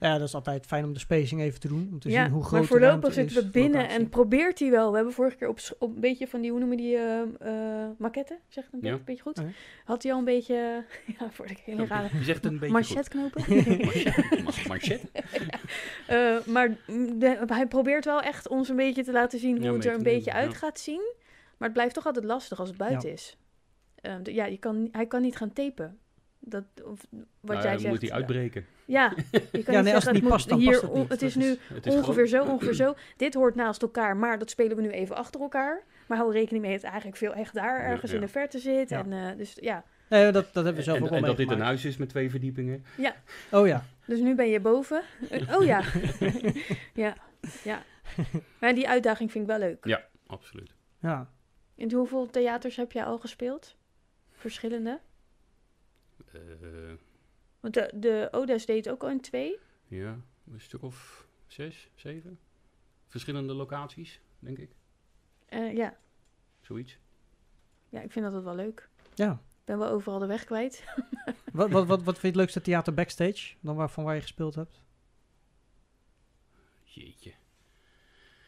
Ja, dat is altijd fijn om de spacing even te doen. Om te ja, zien hoe groot maar voorlopig zitten we binnen locatie. en probeert hij wel. We hebben vorige keer op, een beetje van die, hoe noemen die, eh eh maquette, zeg ik een Ja. beetje, beetje goed? Ja. Had hij al een beetje, ja, voor de hele rare Je zegt het een beetje manchetknopen. Manchet. Ma- Manchet? Eh, maar de- hij probeert wel echt ons een beetje te laten zien hoe Ja, het er een beetje uit ja. gaat zien. Maar het blijft toch altijd lastig als het buiten is. Eh, de- ja, je kan, hij kan niet gaan tapen. Dat, of, wat Nou, jij dan zegt. moet hij uitbreken. Ja, je kan niet nee, als zeggen, het niet past, dan hier, past het niet. Het is nu Het is ongeveer gewoon- zo, ongeveer zo. Dit hoort naast elkaar, maar dat spelen we nu even achter elkaar. Maar hou rekening mee dat het eigenlijk veel echt daar Ja, ergens ja. in de verte zit. Ja. En, eh, dus ja, Nee, dat, dat hebben we zelf en ook al en dat dit een huis is met twee verdiepingen. Oh ja. dus nu ben je boven. Oh ja. ja, ja. Maar die uitdaging vind ik wel leuk. Absoluut. ja. In hoeveel theaters heb jij al gespeeld? Verschillende? Eh, Want de, de Odes deed ook al in twee. ja, een stuk of zes, zeven. Verschillende locaties, denk ik. Eh, ja. Zoiets. ja, ik vind dat wel leuk. ja. Ik ben wel overal de weg kwijt. Wat, wat, wat, wat vind je het leukste theater backstage dan waarvan waar je gespeeld hebt? Jeetje.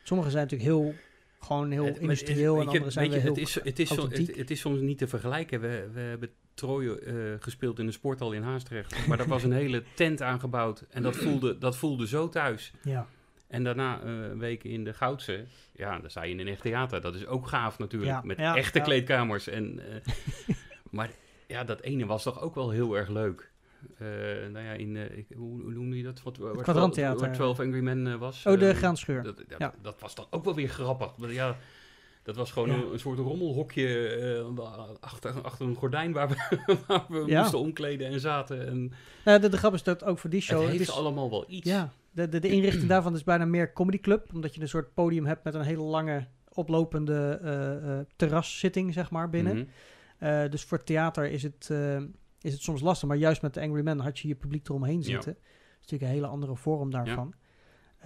Sommige zijn natuurlijk heel, gewoon heel Het- industrieel het- en andere zijn weet weer je, heel het is, het, is het, het is soms niet te vergelijken. We, we hebben Troje eh, gespeeld in een sporthal in Haastrecht. Maar daar was een hele tent aangebouwd. En dat voelde, dat voelde zo thuis. Ja, En daarna eh, een week in de Goudse. Ja, dan sta je in een echt theater. Dat is ook gaaf natuurlijk. Ja, met ja, echte ja. kleedkamers. En, eh, maar ja, dat ene was toch ook wel heel erg leuk. Eh, nou ja, in, eh, ik, hoe, hoe noem je dat? Wat, waar, Kwadranttheater. Waar 12 Angry Men eh, was. Oh, de Eh, graanscheur. Dat, dat, Ja. dat was dan ook wel weer grappig. Maar Ja, dat was gewoon Ja. een, een soort rommelhokje eh, achter, achter een gordijn waar we, waar we Ja. moesten omkleden en zaten. En Nou, de, de grap is dat ook voor die show... het het heeft is, allemaal wel iets. Ja, de, de, de inrichting daarvan is bijna meer comedy club. Omdat je een soort podium hebt met een hele lange oplopende eh, eh, terraszitting, zeg maar, binnen. Mhm. Dus voor theater is het, is het soms lastig. Maar juist met de Angry Man had je je publiek eromheen Ja. zitten. Dat is natuurlijk een hele andere vorm daarvan.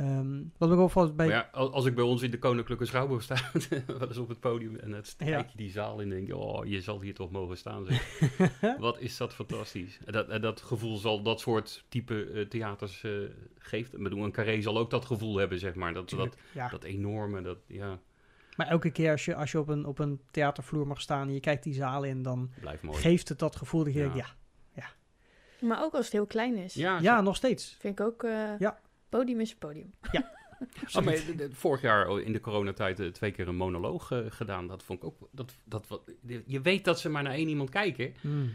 Ehm, wat ook bij... Ja, als, ik bij ons in de Koninklijke Schouwburg sta, wel eens op het podium en het kijk je die zaal in en denk je, oh, je zal hier toch mogen staan. Zeg. Wat is dat fantastisch. En dat, en dat gevoel zal dat soort type eh, theaters eh, geeft. Ik bedoel, een carré zal ook dat gevoel hebben, zeg maar. Dat, dat, Tuurlijk, ja. dat enorme, dat, ja, Maar elke keer als je, als je op, een, op een theatervloer mag staan en je kijkt die zaal in, dan geeft het dat gevoel dat je Ja. denkt, ja, Maar ook als het heel klein is. ja, ja, nog steeds. Vind ik ook... eh, Ja. Podium is podium. Oh, maar de- de- vorig jaar in de coronatijd eh, twee keer een monoloog eh, gedaan. Dat vond ik ook. Dat, dat, wat, je weet dat ze maar naar één iemand kijken. Hmm.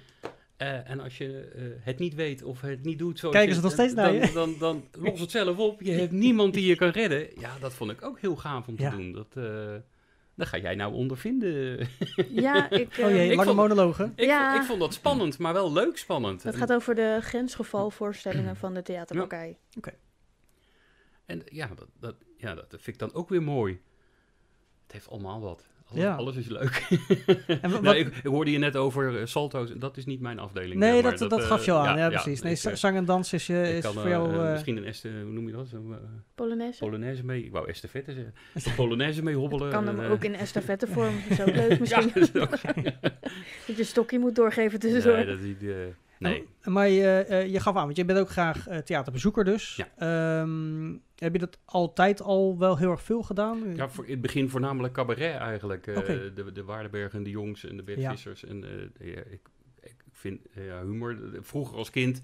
Eh, en als je eh, het niet weet of het niet doet zoals Kijken ze nog steeds naar dan, je? Dan, dan, los het zelf op. Je hebt niemand die je kan redden. Ja, dat vond ik ook heel gaaf om te Ja. doen. Dat, eh dat ga jij nou ondervinden. Ja, ik... Oh eh, jee, ik lange vond- monologen. ik, Ja. vond, ik vond dat spannend, maar wel leuk spannend. Het gaat over de grensgevalvoorstellingen van de theaterbakkerij. En ja dat, dat, ja, dat vind ik dan ook weer mooi. Het heeft allemaal wat. Alles, Ja. alles is leuk. En wa- Nou, wat- ik, ik hoorde je net over eh, salto's. Dat is niet mijn afdeling. nee, dat, dat, eh, gaf je al aan. Ja, precies. nee, ik, eh, zang en dans is, eh, is kan voor eh, jou... eh, eh, misschien een este, hoe noem je dat? Zo, eh, Polonaise. Polonaise mee. Ik wou estafette zeggen. Een Polonaise mee hobbelen. kan hem en, eh, ook in estafettevorm. Dat is ook leuk Ja, misschien. dat is ook- dat je stokje moet doorgeven tussendoor. nee, dat is niet, eh, nee. Maar je, eh, je gaf aan, want je bent ook graag eh, theaterbezoeker dus. Ja. Ehm, heb je dat altijd al wel heel erg veel gedaan? Ja, voor, in het begin voornamelijk cabaret eigenlijk. eh, de, de Waardenberg en de Jongs en de Bert Ja. Vissers. En ik, ik vind ja, humor. Vroeger als kind,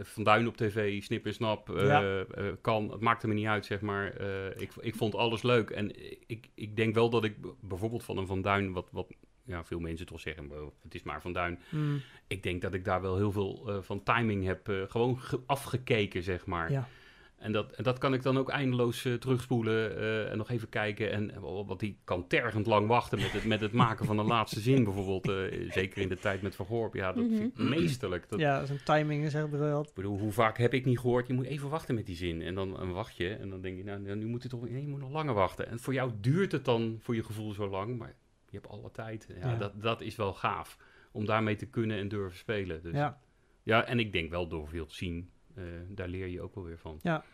Van Duin op tv, Snip en Snap, Ja. kan. Het maakte me niet uit, zeg maar. Ik, ik vond alles leuk. En ik, ik denk wel dat ik bijvoorbeeld van een Van Duin wat, wat ja, veel mensen toch zeggen, "Wow, het is maar Van Duin. Mm, Ik denk dat ik daar wel heel veel eh, van timing heb eh, gewoon ge- afgekeken, zeg maar. ja. En dat, en dat kan ik dan ook eindeloos eh, terugspoelen en nog even kijken. En wat die kan tergend lang wachten met het, met het maken van een laatste zin bijvoorbeeld. zeker in de tijd met Van Gorp. Ja, dat vind ik meesterlijk. Dat, ja, zijn timing zeg ik wel. Ik bedoel, hoe vaak heb ik niet gehoord, je moet even wachten met die zin. En dan, dan wacht je en dan denk je, nou, nou, nu moet je toch nee, je moet nog langer wachten. En voor jou duurt het dan voor je gevoel zo lang, maar je hebt alle tijd. Ja, Ja. Dat, dat is wel gaaf, om daarmee te kunnen en durven spelen. Dus, ja. Ja, en ik denk wel door veel te zien, eh, daar leer je ook wel weer van. Ja.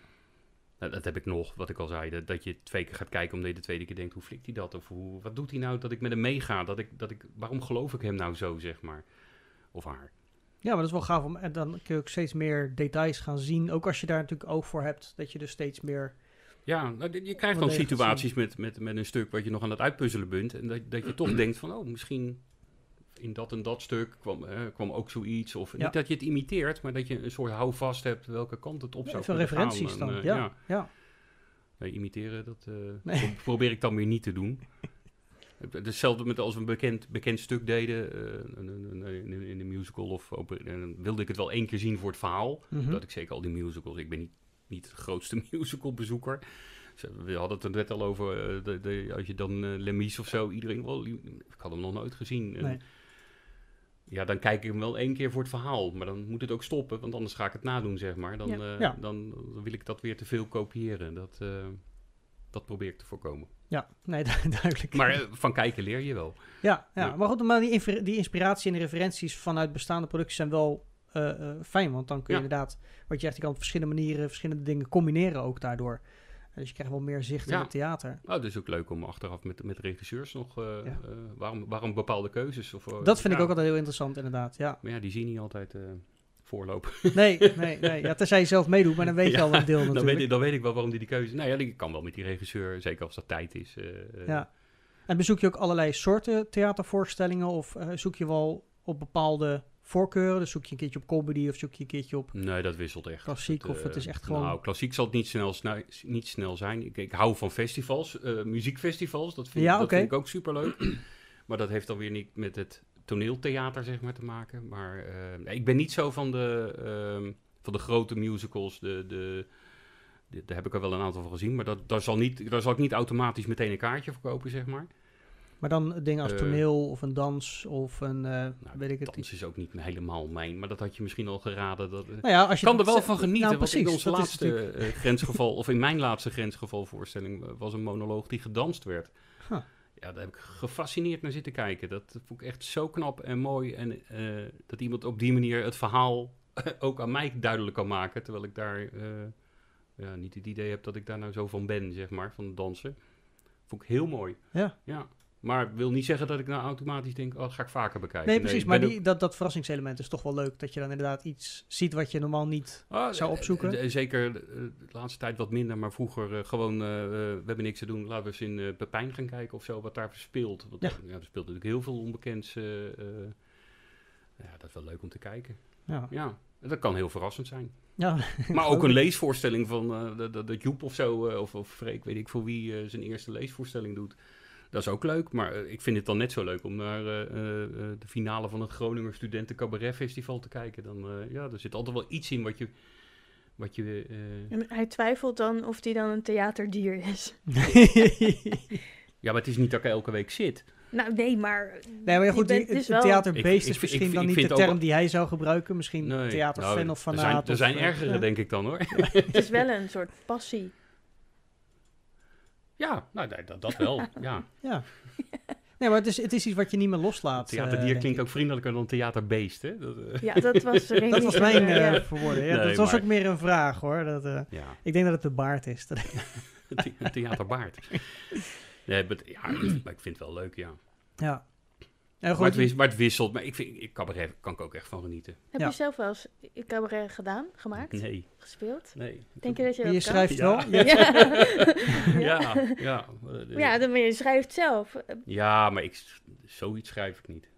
Nou, dat heb ik nog, wat ik al zei, dat, dat je twee keer gaat kijken omdat je de tweede keer denkt, hoe flikt hij dat? Of hoe, wat doet hij nou dat ik met hem meega? Dat ik, dat ik, waarom geloof ik hem nou zo, zeg maar? Of haar. ja, maar dat is wel gaaf. Om, en dan kun je ook steeds meer details gaan zien. Ook als je daar natuurlijk oog voor hebt. Dat je dus steeds meer... Ja, nou, je krijgt dan situaties met, met, met een stuk wat je nog aan het uitpuzzelen bent. En dat, dat je toch denkt van, oh, misschien in dat en dat stuk kwam, eh, kwam ook zoiets. Of Ja. niet dat je het imiteert, maar dat je een soort houvast hebt welke kant het op zou kunnen gaan. referenties En, dan. eh, ja, ja. ja. Nee, imiteren, dat eh, Nee. probeer ik dan weer niet te doen. Het- Hetzelfde met als we een bekend, bekend stuk deden eh, een- een- een- in, in de musical. Of wilde ik het wel één keer zien voor het verhaal. Mhm. Dat ik zeker al die musicals. Ik ben niet, niet de grootste musicalbezoeker. We hadden het er net al over. eh, de, de, als je dan Lemies of zo. Iedereen wel. Ik had hem nog nooit gezien. Nee. Ja, dan kijk ik hem wel één keer voor het verhaal. Maar dan moet het ook stoppen. Want anders ga ik het nadoen, zeg maar. Dan, Ja. eh, Ja. dan, wil ik dat weer te veel kopiëren. Dat, dat probeer ik te voorkomen. Ja, nee, du- duidelijk. Maar van kijken leer je wel. Ja, ja. Maar goed, maar die, die inspiratie en de referenties vanuit bestaande producties zijn wel fijn. Want dan kun je Ja. inderdaad, wat je zegt, je kan op verschillende manieren verschillende dingen combineren ook daardoor. Dus je krijgt wel meer zicht in het theater. Oh, het is ook leuk om achteraf met, met regisseurs nog... eh, Ja. eh, waarom, waarom bepaalde keuzes? Of, eh, Dat vind ja. ik ook altijd heel interessant, inderdaad. Ja. Maar ja, die zie je niet altijd eh, voorlopen. Nee, nee, nee. Ja, tenzij je zelf meedoet, maar dan weet je al een deel dan, natuurlijk. weet ik, dan weet ik wel waarom die die keuze... Nou ja, ik kan wel met die regisseur, zeker als dat tijd is. eh, eh, Ja. En bezoek je ook allerlei soorten theatervoorstellingen of eh, zoek je wel op bepaalde voorkeuren? Dus zoek je een keertje op comedy of zoek je een keertje op Nee, dat wisselt echt. klassiek Het, of het eh, is echt gewoon... Nou, klassiek zal het niet snel, snu- niet snel zijn. Ik, ik hou van festivals, eh, muziekfestivals. Dat, vind, Ja, ik, dat vind ik ook superleuk. maar dat heeft dan weer niet met het toneeltheater zeg maar, te maken. Maar eh, ik ben niet zo van de, ehm, van de grote musicals. De, de, de- daar heb ik er wel een aantal van gezien. Maar dat, daar, zal niet, daar zal ik niet automatisch meteen een kaartje voor kopen, zeg maar. Maar dan dingen als Eh, toneel of een dans of een, eh, Nou, weet ik het. dans is ook niet helemaal mijn. Maar dat had je misschien al geraden. Dat, eh, Nou ja, als je kan er wel van genieten. Nou, precies. in is laatste natuurlijk- grensgeval, of in mijn laatste grensgeval voorstelling, eh, was een monoloog die gedanst werd. Huh. Ja, daar heb ik gefascineerd naar zitten kijken. Dat vond ik echt zo knap en mooi. En dat iemand op die manier het verhaal ook aan mij duidelijk kan maken. Terwijl ik daar ja, niet het idee heb dat ik daar nou zo van ben, zeg maar, van dansen. Vond ik heel mooi. Ja. Ja. Maar wil niet zeggen dat ik nou automatisch denk, oh, dat ga ik vaker bekijken. Nee, precies. maar die, dat, dat verrassingselement is toch wel leuk. Dat je dan inderdaad iets ziet wat je normaal niet... Ah, zou eh, opzoeken? eh, Zeker eh, de laatste tijd wat minder, maar vroeger gewoon, eh, we hebben niks te doen, laten we eens in uh, Pepijn gaan kijken of zo, wat daar speelt. Want, Ja. ja. er speelt natuurlijk heel veel onbekends. ja, dat is wel leuk om te kijken. Ja, Ja, dat kan heel verrassend zijn. ja. Maar ook een leesvoorstelling van uh, dat, dat, Joep of zo, uh, of, of Freek, weet ik voor wie, uh, zijn eerste leesvoorstelling doet. Dat is ook leuk, maar uh, ik vind het dan net zo leuk om naar uh, de finale van het Groninger Studenten Cabaret Festival te kijken. Dan, uh, ja, er zit altijd wel iets in wat je... Wat je uh, en hij twijfelt dan of hij dan een theaterdier is. ja, maar het is niet dat ik elke week zit. Nou, nee, maar... Nee, maar goed, die, dus het theaterbeest Ik- is misschien ik- dan ik niet vind de term die hij zou gebruiken. Misschien Nee, theaterfan nou, of Er fanaat. zijn, er zijn eh, ergere, denk ik dan hoor. Het is wel een soort passie. Ja, nou, nee, dat, dat wel. Ja. Ja. Nee, maar het is, het is iets wat je niet meer loslaat. eh, Theaterdier denk klinkt ik. ook vriendelijker dan theaterbeest, hè? Dat, eh, Ja, dat was... Dat was mijn eh, eh ja. Nee, dat was maar- ook meer een vraag hoor. Dat, eh, ja. ik denk dat het de baard is. Een theaterbaard. Nee, maar, ja, maar ik vind het wel leuk, ja. ja. Maar het, wis- maar het wisselt. Maar ik vind, ik, cabaret kan ik ook echt van genieten. Heb Ja. je zelf wel eens een cabaret gedaan, gemaakt, Nee, gespeeld? nee. Denk je dat je je dat kan? schrijft Ja. wel. Ja. Ja. Ja, ja. ja, dan, maar je schrijft zelf. Ja, maar ik, zoiets schrijf ik niet.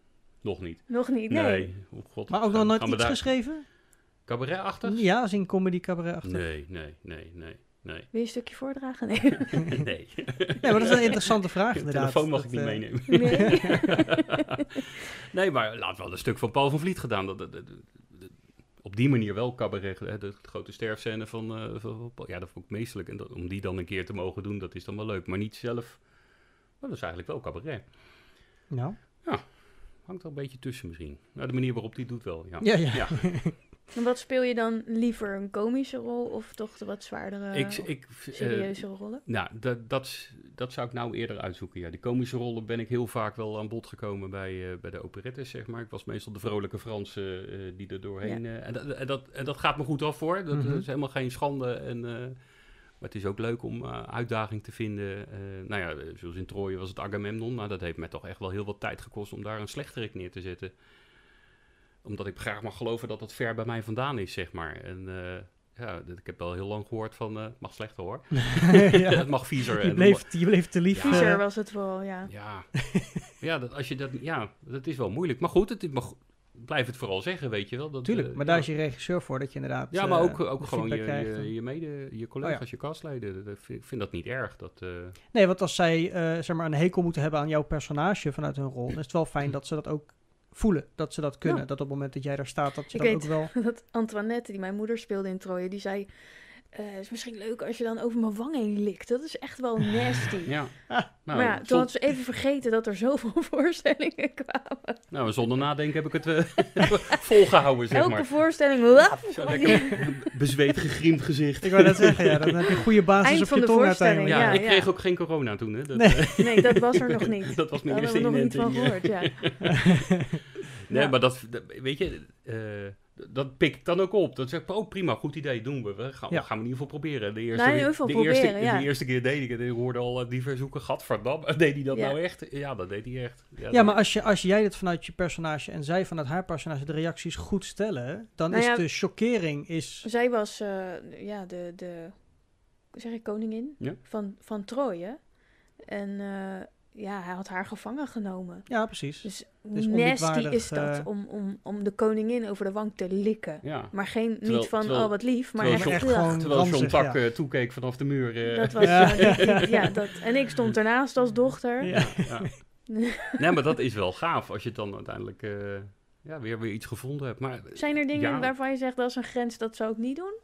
Nog niet. Nog niet, nee. Oh god. Maar ook nog nooit iets daar- geschreven? Cabaretachtig? Ja, als in comedy cabaret achter. Nee, nee, nee, nee. Nee. Wil je een stukje voordragen? Nee. nee. Nee, maar dat is een interessante vraag De inderdaad. telefoon mag Dat, ik niet eh, meenemen. Nee. nee, maar laat wel een stuk van Paul van Vliet gedaan. Dat, dat, dat- dat- op die manier wel cabaret. Hè, de grote sterfscène van, eh, van, van Paul. Ja, dat vond ik meestelijk. En dat, om die dan een keer te mogen doen, dat is dan wel leuk. Maar niet zelf. Maar dat is eigenlijk wel cabaret. Nou, Hangt er een beetje tussen misschien. Nou, de manier waarop die het doet wel. Ja. ja, ja. Ja. En wat speel je dan liever? Een komische rol of toch de wat zwaardere, ik, ik, eh, serieuze rollen? Nou, dat, dat, dat zou ik nou eerder uitzoeken. Ja, die komische rollen ben ik heel vaak wel aan bod gekomen bij, eh, bij de operettes, zeg maar. Ik was meestal de vrolijke Franse eh, die er doorheen... eh, en, dat, en, dat, en dat gaat me goed af, hoor. Dat, Mhm. is helemaal geen schande. En, eh, maar het is ook leuk om eh, uitdaging te vinden. Eh, nou ja, zoals in Troje was het Agamemnon. Nou, dat heeft mij toch echt wel heel wat tijd gekost om daar een slechterik neer te zetten. Omdat ik graag mag geloven dat dat ver bij mij vandaan is, zeg maar. En... eh, ja, dat- ik heb wel heel lang gehoord van, eh, het mag slechter hoor. ja. het mag viezer. Je en bleef, je bleef te lief. Ja. Viezer eh, was het wel, ja. ja, ja, dat, als je dat, ja, dat is wel moeilijk. Maar goed, het, go- blijf het vooral zeggen, weet je wel. Dat, Tuurlijk, eh, maar daar ja. is je regisseur voor dat je inderdaad. Ja, maar eh, ook, ook gewoon je, je, je mede, je collega's, je castleden. Dat vind- Ik vind dat niet erg. Dat, eh, Nee, want als zij eh, zeg maar een hekel moeten hebben aan jouw personage vanuit hun rol, dan is het wel fijn dat ze dat ook voelen. Dat ze dat kunnen. Ja. Dat op het moment dat jij daar staat, dat je Ik dan weet- ook wel. Dat Antoinette, die mijn moeder speelde in Troje, die zei... eh, het is misschien leuk als je dan over mijn wang heen likt. Dat is echt wel nasty. ja. Ah, nou, maar ja, toen zon- had ze even vergeten dat er zoveel voorstellingen kwamen. nou, zonder nadenken heb ik het eh, volgehouden, zeg Elke maar. voorstelling... wap, Zo lekker bezweet, gegriemd gezicht. Ik wou net zeggen, ja, dan heb je een goede basis Eind op van je de tong voorstelling, uiteindelijk. Ja, ja, ik kreeg ook geen corona toen, hè. Dat, Nee. eh, Nee, dat was er nog niet. dat was mijn Daar eerste nog niet van gehoord, ja. Nee, maar dat, dat- weet je, eh, dat pik ik dan ook op. Dat zeg ik, oh prima, goed idee, doen we. We gaan, Ja. gaan we in ieder geval proberen. De eerste, Nou, de eerste, proberen, ja. de eerste keer deed ik het ik hoorde al eh, diverse zoeken, gadverdamme. Deed hij dat Ja. nou echt? Ja, dat deed hij echt. Ja, dat- maar als, je, als jij dit vanuit je personage en zij vanuit haar personage de reacties goed stellen, dan Nou is ja, de chockering is... Zij was eh, ja, de, de zeg ik, koningin Ja. van, van Troje. En eh, ja, hij had haar gevangen genomen. Ja, precies. Dus Dus hoe nasty is dat eh, om, om, om de koningin over de wang te likken. ja. Maar geen, Terwijl- niet van, terwijl- oh wat lief, maar terwijl echt, gewoon- Terwijl John Tak ja. eh, toekeek vanaf de muur. eh, Dat was, Ja. dat, en ik stond ernaast als dochter. Ja. ja. Nee, maar dat is wel gaaf als je het dan uiteindelijk eh, ja, weer, weer iets gevonden hebt. Maar Zijn er dingen Ja. waarvan je zegt, dat is een grens, dat zou ik niet doen?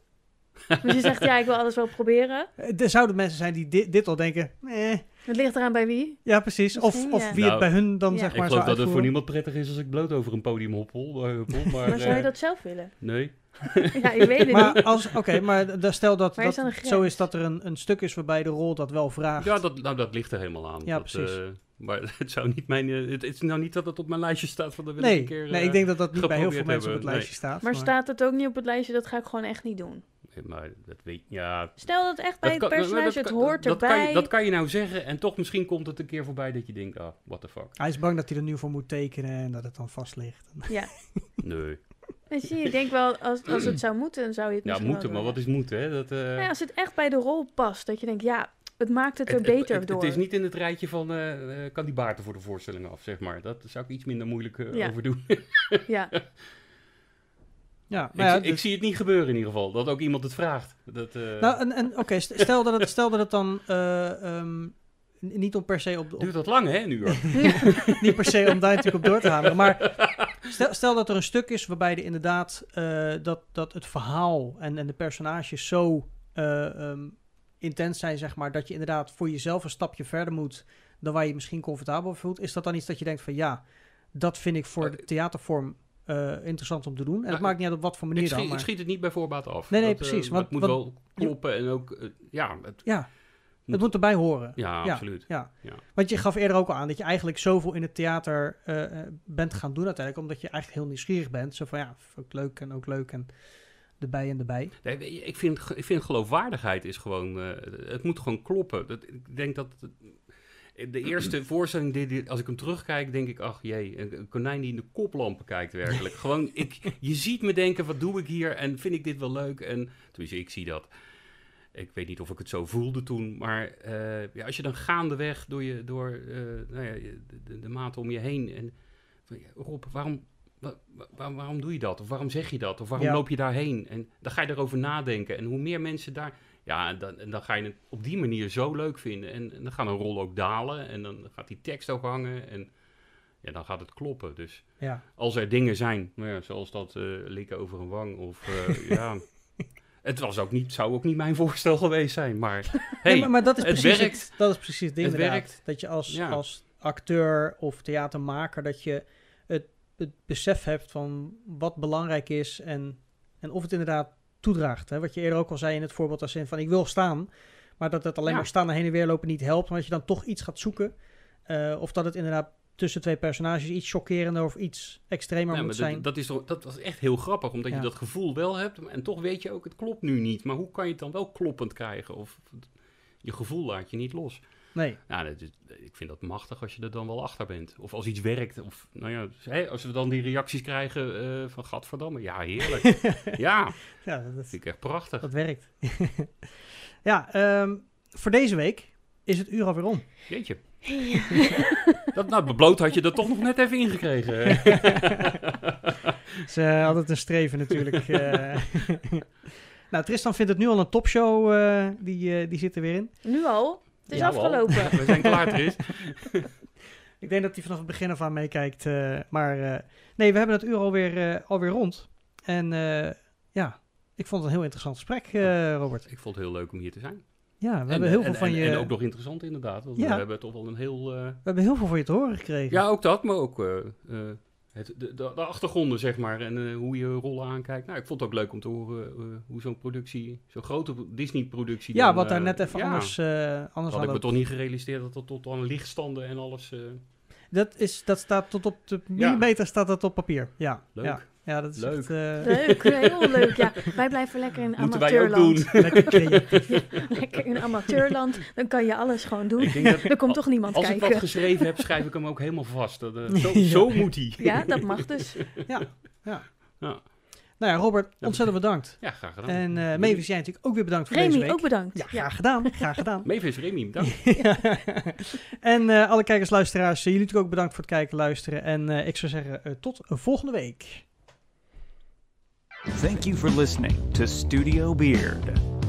Dus je zegt, ja, ik wil alles wel proberen. Er zouden mensen zijn die dit, dit al denken, eh, Het ligt eraan bij wie. ja precies. Of, Misschien, of ja. wie Nou, het bij hun dan ja. zeg ik maar geloof zou dat het voor niemand prettig is als ik bloot over een podium hoppel. eh, hoppel maar Maar zou je eh, dat zelf willen? Nee. Ja, ik weet het niet. Maar als, oké, maar stel dat, is dat zo is dat er een, een stuk is waarbij de rol dat wel vraagt. Ja, dat, nou, dat ligt er helemaal aan. Ja, Dat, precies. eh, maar het zou niet mijn. het, is nou niet dat het op mijn lijstje staat van de wil ik nee, een keer. nee, ik denk dat dat niet bij heel veel mensen op het lijstje staat. Maar staat het ook niet op het lijstje, dat ga ik gewoon echt niet doen. Maar dat weet ja. Stel dat echt bij dat het kan- personage, dat het hoort dat erbij. Kan je, dat kan je nou zeggen en toch misschien komt het een keer voorbij dat je denkt, ah, what the fuck. Hij is bang dat hij er nu voor moet tekenen en dat het dan vast ligt. Ja. Nee. En zie je, ik denk wel, als, als het zou moeten, dan zou je het Ja, moeten, maar wat is moeten, hè? Dat, eh, Ja, als het echt bij de rol past, dat je denkt, ja, het maakt het er het- beter het, door. Het is niet in het rijtje van, eh, eh, kan die baarten voor de voorstelling af, zeg maar. Dat zou ik iets minder moeilijk eh, Ja. over doen. Ja, Ja, ik, maar ja, zie- ik dus- zie het niet gebeuren in ieder geval, dat ook iemand het vraagt. Dat, eh, Nou, en, en oké, st- stel, dat het, stel dat het dan eh, ehm, niet om per se op, op duurt dat lang, hè, een uur? niet per se om daar natuurlijk op door te hameren, maar stel, stel dat er een stuk is waarbij er inderdaad eh, dat, dat het verhaal en, en de personages zo ehm, intens zijn, zeg maar, dat je inderdaad voor jezelf een stapje verder moet dan waar je je misschien comfortabel voelt. Is dat dan iets dat je denkt van ja, dat vind ik voor de theatervorm eh, interessant om te doen? En het Nou, maakt niet uit op wat voor manier ik, dan. schiet, ik Maar, schiet het niet bij voorbaat af. Nee, nee, Dat, eh, precies, want- het moet wel kloppen en ook, eh, ja, het, ja, het moet erbij horen. ja, Ja. absoluut. Ja. Ja. Want je gaf eerder ook al aan dat je eigenlijk zoveel in het theater bent gaan doen uiteindelijk, omdat je eigenlijk heel nieuwsgierig bent. Zo van ja, ook leuk en ook leuk en erbij en erbij. Nee, ik, vind, ik vind geloofwaardigheid is gewoon, het moet gewoon kloppen. Dat, ik denk dat het- de eerste voorstelling, die, die- als ik hem terugkijk, denk ik, ach jee, een, konijn die in de koplampen kijkt werkelijk. gewoon, ik, je ziet me denken, wat doe ik hier en vind ik dit wel leuk? En tenminste, ik zie dat. Ik weet niet of ik het zo voelde toen, maar eh, ja, als je dan gaandeweg door, je, door eh, nou ja, de, de, maten om je heen en Rob, waarom, wa- wa- waarom doe je dat? Of waarom zeg je dat? Of waarom Ja. loop je daarheen? En dan ga je erover nadenken. En hoe meer mensen daar Ja, en dan, en dan ga je het op die manier zo leuk vinden. En, en dan gaat een rol ook dalen. En dan gaat die tekst ook hangen. En ja, dan gaat het kloppen. Dus Ja. als er dingen zijn, nou ja, zoals dat eh likken over een wang. Of eh, ja, het was ook niet, zou ook niet mijn voorstel geweest zijn. Maar hey, Nee, maar, maar dat is het precies werkt. Het, dat is precies het ding Het werkt. Dat je als, Ja. als acteur of theatermaker, dat je het, het besef hebt van wat belangrijk is en, en of het inderdaad toedraagt. Hè? Wat je eerder ook al zei in het voorbeeld als in van ik wil staan, maar dat het alleen Ja. maar staan en heen en weer lopen niet helpt. Maar dat je dan toch iets gaat zoeken. eh, of dat het inderdaad tussen twee personages iets chockerender of iets extremer Ja, moet zijn. dat, dat, is toch, dat was echt heel grappig, omdat Ja. je dat gevoel wel hebt. En toch weet je ook, het klopt nu niet. Maar hoe kan je het dan wel kloppend krijgen? Of je gevoel laat je niet los. Nee, Nou, dat is- ik vind dat machtig als je er dan wel achter bent. Of als iets werkt. Of nou ja, hè, als we dan die reacties krijgen eh, van Gadverdamme. Ja, heerlijk. ja, ja, dat, vind ik echt prachtig. dat werkt. ja, ehm, voor deze week is het uur alweer om. Jeetje. Dat, nou, bebloot had je er toch nog net even ingekregen. Het is eh, altijd een streven natuurlijk. eh. nou, Tristan vindt het nu al een topshow. eh, die, eh, die zit er weer in. Nu al? Het is afgelopen. We zijn klaar, Tris. Ik denk dat hij vanaf het begin af aan meekijkt. eh, maar eh, nee, we hebben het uur alweer, eh alweer rond. En eh, ja, ik vond het een heel interessant gesprek, eh, Robert. Ik vond het heel leuk om hier te zijn. Ja, we En, hebben heel en, veel van en, je... en ook nog interessant inderdaad. Want Ja. we hebben toch wel een heel... eh, We hebben heel veel van je te horen gekregen. Ja, ook dat, maar ook eh, eh, het, de, de, de achtergronden, zeg maar, en eh, hoe je rollen aankijkt. Nou, ik vond het ook leuk om te horen eh, hoe zo'n productie, zo'n grote Disney-productie... Ja, dan, wat daar eh, net even ja, anders, anders Dat had ik me toch niet gerealiseerd dat dat tot aan lichtstanden en alles... Dat, is, dat staat tot op de millimeter staat dat op papier. Ja, Leuk. Ja, ja dat is Leuk. echt, eh, Leuk, heel leuk. Ja, wij blijven lekker in moeten wij ook amateurland. doen. lekker creatief. Lekker in amateurland. Dan kan je alles gewoon doen. ik denk dat, Er komt toch niemand als ik kijken. wat geschreven heb, schrijf ik hem ook helemaal vast. Dat, eh, zo, Ja. zo moet hij. Ja, dat mag dus. Ja, ja. Ja. Nou ja, Robert, ontzettend bedankt. Ja, graag gedaan. En eh Mavis, jij natuurlijk ook weer bedankt voor deze Remy, week. ook bedankt. Ja, graag gedaan. Graag gedaan. Mavis, Remy, bedankt. en eh, alle kijkers, luisteraars, jullie natuurlijk ook bedankt voor het kijken, luisteren. En eh, ik zou zeggen, tot volgende week. Thank you for listening to Studio Beard.